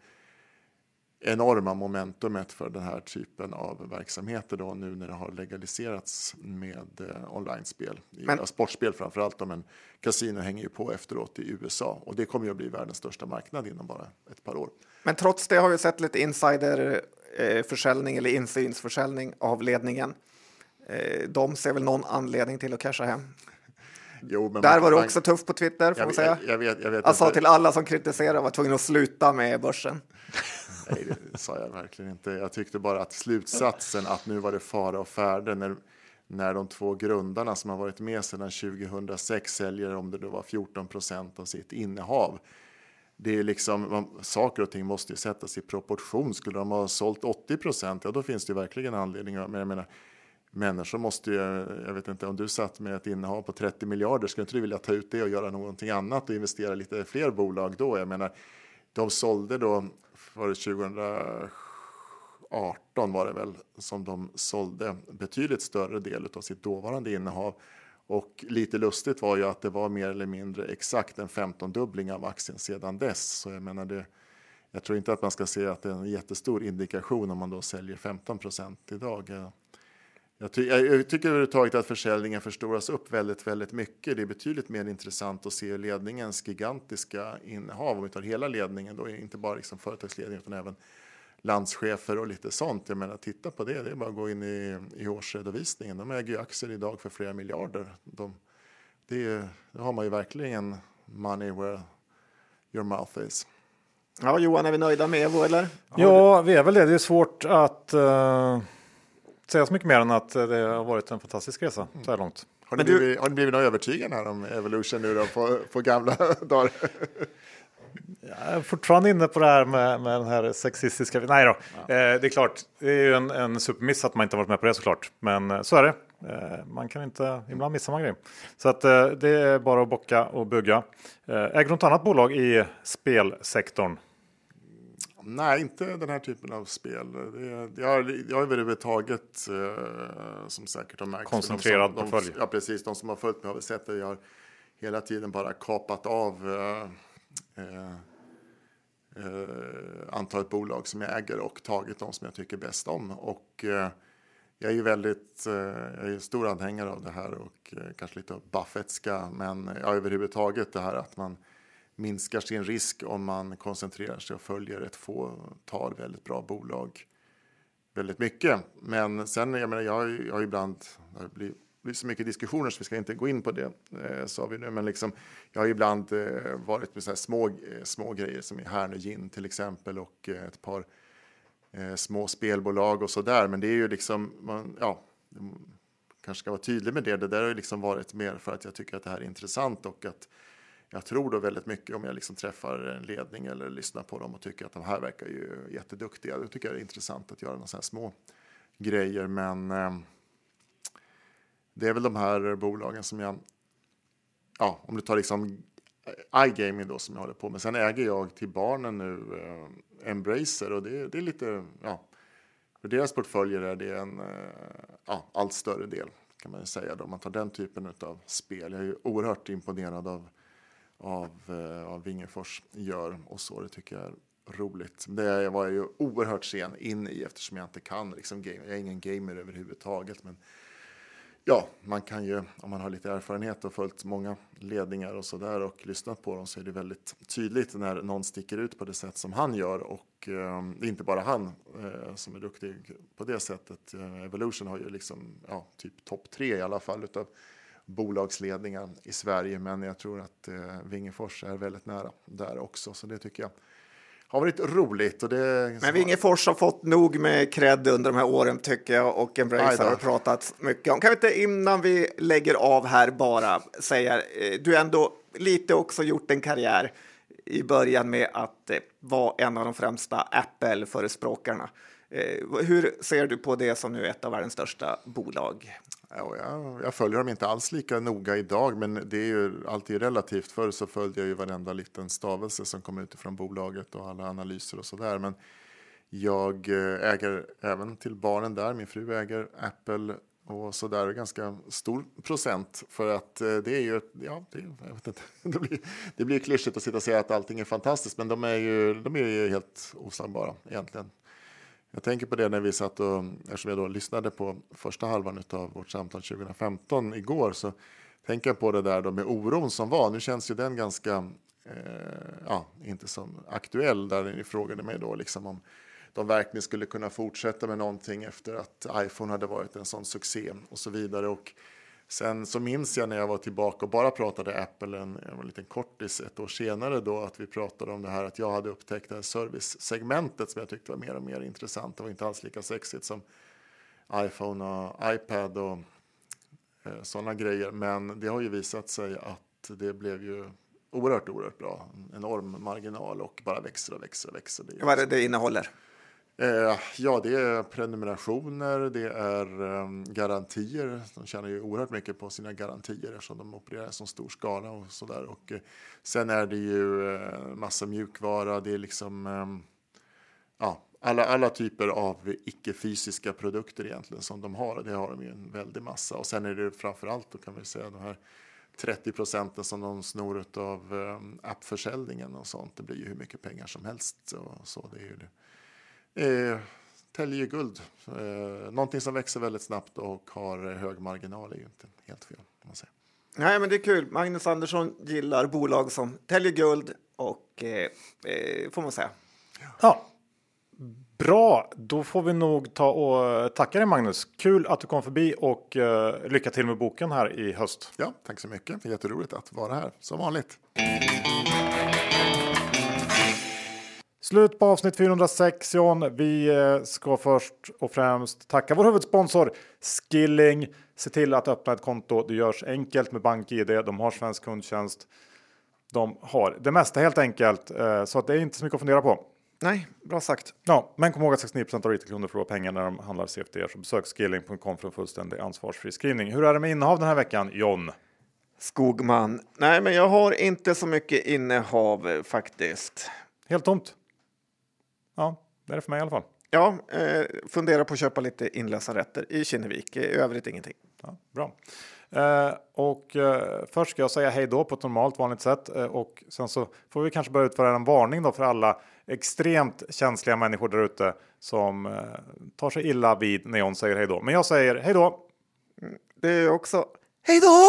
enorma momentumet för den här typen av verksamheter då nu när det har legaliserats med eh, online-spel. Men-. Sportspel framför allt, då, men kasino hänger ju på efteråt i USA och det kommer ju att bli världens största marknad inom bara ett par år. Men trots det har vi sett lite insiderförsäljning eller insynsförsäljning av ledningen. Eh, De ser väl någon anledning till att casha hem. Jo, men Där var du också tuff på Twitter, får jag, man säga. jag, jag vet, jag vet Jag sa till alla som kritiserade var tvungna att sluta med börsen. Nej, det sa jag verkligen inte. Jag tyckte bara att slutsatsen att nu var det fara och färde när, när de två grundarna som har varit med sedan 2006 säljer om det då var 14 procent av sitt innehav. Det är liksom, man, saker och ting måste ju sättas i proportion. Skulle de ha sålt 80 procent, ja då finns det ju verkligen anledning. att- Men jag menar, människor måste ju, jag vet inte om du satt med ett innehav på 30 miljarder, skulle inte du vilja ta ut det och göra någonting annat och investera lite fler bolag då? Jag menar, de sålde då för 2018 var det väl som de sålde betydligt större del av sitt dåvarande innehav. Och lite lustigt var ju att det var mer eller mindre exakt en 15-dubbling av aktien sedan dess. Så jag menar det, jag tror inte att man ska se att det är en jättestor indikation om man då säljer 15% idag. Jag, ty jag tycker överhuvudtaget att försäljningen förstoras upp väldigt, väldigt mycket. Det är betydligt mer intressant att se ledningens gigantiska innehav, om vi tar hela ledningen, då inte bara liksom företagsledningen utan även landschefer och lite sånt. Jag menar, titta på det, det är bara att gå in i, i årsredovisningen. De äger ju aktier idag för flera miljarder. De, det, det har man ju verkligen money where your mouth is. Ja, Johan, är vi nöjda med Evo eller? ja, vi är väl det. Det är svårt att uh, säga så mycket mer än att det har varit en fantastisk resa så här långt. Har ni, du... blivit, har ni blivit övertygade här om Evolution nu då på, på gamla dagar? Jag är fortfarande inne på det här med, med den här sexistiska... Nej då, ja. eh, det är klart. Det är ju en, en supermiss att man inte varit med på det såklart. Men eh, så är det. Eh, man kan inte, ibland missar man grejer. Så att eh, det är bara att bocka och bugga. Eh, äger du något annat bolag i spelsektorn? Nej, inte den här typen av spel. Det, jag, har, jag har överhuvudtaget, eh, som säkert har märkt. Koncentrerad portfölj. Ja, precis. De som har följt mig har väl sett det. Jag har hela tiden bara kapat av eh, eh, antalet bolag som jag äger och tagit de som jag tycker bäst om. Och eh, jag är ju väldigt, eh, jag är stor anhängare av det här och kanske lite Buffettska, men ja, överhuvudtaget det här att man minskar sin risk om man koncentrerar sig och följer ett fåtal väldigt bra bolag väldigt mycket. Men sen, jag menar, jag, jag har ibland, det har blivit, blivit så mycket diskussioner så vi ska inte gå in på det, eh, sa vi nu, men liksom, jag har ibland eh, varit med så små, eh, små grejer som i Härnö Gin till exempel och eh, ett par eh, små spelbolag och så där. Men det är ju liksom, man, ja, kanske ska vara tydlig med det. Det där har ju liksom varit mer för att jag tycker att det här är intressant och att jag tror då väldigt mycket om jag liksom träffar en ledning eller lyssnar på dem och tycker att de här verkar ju jätteduktiga. Då tycker jag det är intressant att göra några sådana här små grejer. Men eh, det är väl de här bolagen som jag, ja, om du tar liksom iGaming då som jag håller på med. Sen äger jag till barnen nu eh, Embracer och det, det är lite, ja, för deras portföljer är det en eh, ja, allt större del kan man ju säga då, om man tar den typen av spel. Jag är ju oerhört imponerad av av, eh, av Wingefors gör och så. Det tycker jag är roligt. Det var jag ju oerhört sen in i eftersom jag inte kan liksom game. Jag är ingen gamer överhuvudtaget. Men ja, man kan ju om man har lite erfarenhet och följt många ledningar och så där och lyssnat på dem så är det väldigt tydligt när någon sticker ut på det sätt som han gör och eh, det är inte bara han eh, som är duktig på det sättet. Eh, Evolution har ju liksom ja, typ topp tre i alla fall utav bolagsledningar i Sverige. Men jag tror att eh, Vingefors är väldigt nära där också. Så det tycker jag har varit roligt. Och det, men Vingefors har fått nog med cred under de här åren tycker jag och Embrace har pratat mycket om. Kan vi inte innan vi lägger av här bara säga, eh, du har ändå lite också gjort en karriär i början med att eh, vara en av de främsta Apple-förespråkarna. Eh, hur ser du på det som nu är ett av världens största bolag? Ja, jag, jag, följer dem inte alls lika noga idag, men det är ju alltid relativt. Förr så följde jag ju varenda liten stavelse som kom utifrån bolaget och alla analyser och så där. Men jag eh, äger även till barnen där. Min fru äger Apple och så där ganska stor procent för att eh, det är ju, ja, det, jag vet inte, det blir, det blir klyschigt att sitta och säga att allting är fantastiskt, men de är ju, de är ju helt oslagbara egentligen. Jag tänker på det när vi satt och, eftersom jag då lyssnade på första halvan av vårt samtal 2015 igår, så tänker jag på det där då med oron som var. Nu känns ju den ganska, eh, ja, inte som aktuell, där ni frågade mig då liksom om de verkligen skulle kunna fortsätta med någonting efter att iPhone hade varit en sån succé och så vidare. Och Sen så minns jag när jag var tillbaka och bara pratade Apple en, en liten kortis ett år senare då att vi pratade om det här att jag hade upptäckt det här service-segmentet som jag tyckte var mer och mer intressant. Det var inte alls lika sexigt som iPhone och iPad och eh, sådana grejer. Men det har ju visat sig att det blev ju oerhört, oerhört bra. En enorm marginal och bara växer och växer och växer. Det Vad är det det innehåller? Eh, ja, det är prenumerationer, det är ehm, garantier. De tjänar ju oerhört mycket på sina garantier eftersom de opererar i så stor skala och så där. Och eh, sen är det ju eh, massa mjukvara. Det är liksom ehm, ja, alla, alla typer av icke-fysiska produkter egentligen som de har. Det har de ju en väldig massa. Och sen är det framför allt då kan vi säga de här 30 procenten som de snor av ehm, appförsäljningen och sånt. Det blir ju hur mycket pengar som helst. Och så det är ju det. Eh, täljer guld. Eh, någonting som växer väldigt snabbt och har hög marginal är ju inte helt fel. Kan man säga. Nej, men det är kul. Magnus Andersson gillar bolag som täljer guld och eh, eh, får man säga. Ja. Bra, då får vi nog ta och tacka dig Magnus. Kul att du kom förbi och uh, lycka till med boken här i höst. Ja, tack så mycket. Jätteroligt att vara här som vanligt. Slut på avsnitt 406 John. Vi eh, ska först och främst tacka vår huvudsponsor Skilling. Se till att öppna ett konto. Det görs enkelt med BankID. De har svensk kundtjänst. De har det mesta helt enkelt, eh, så att det är inte så mycket att fundera på. Nej, bra sagt. Ja, men kom ihåg att 69% av retailkunder förlorar pengar när de handlar CFD. Så besök skilling.com för en fullständig ansvarsfri skrivning. Hur är det med innehav den här veckan, John? Skogman. Nej, men jag har inte så mycket innehav eh, faktiskt. Helt tomt. Ja, det är det för mig i alla fall. Ja, eh, fundera på att köpa lite inlösarrätter i Kinnevik. I övrigt ingenting. Ja, bra. Eh, och eh, först ska jag säga hej då på ett normalt vanligt sätt eh, och sen så får vi kanske börja utföra en varning då för alla extremt känsliga människor där ute som eh, tar sig illa vid när John säger hej då. Men jag säger hej då. Det är också hej då!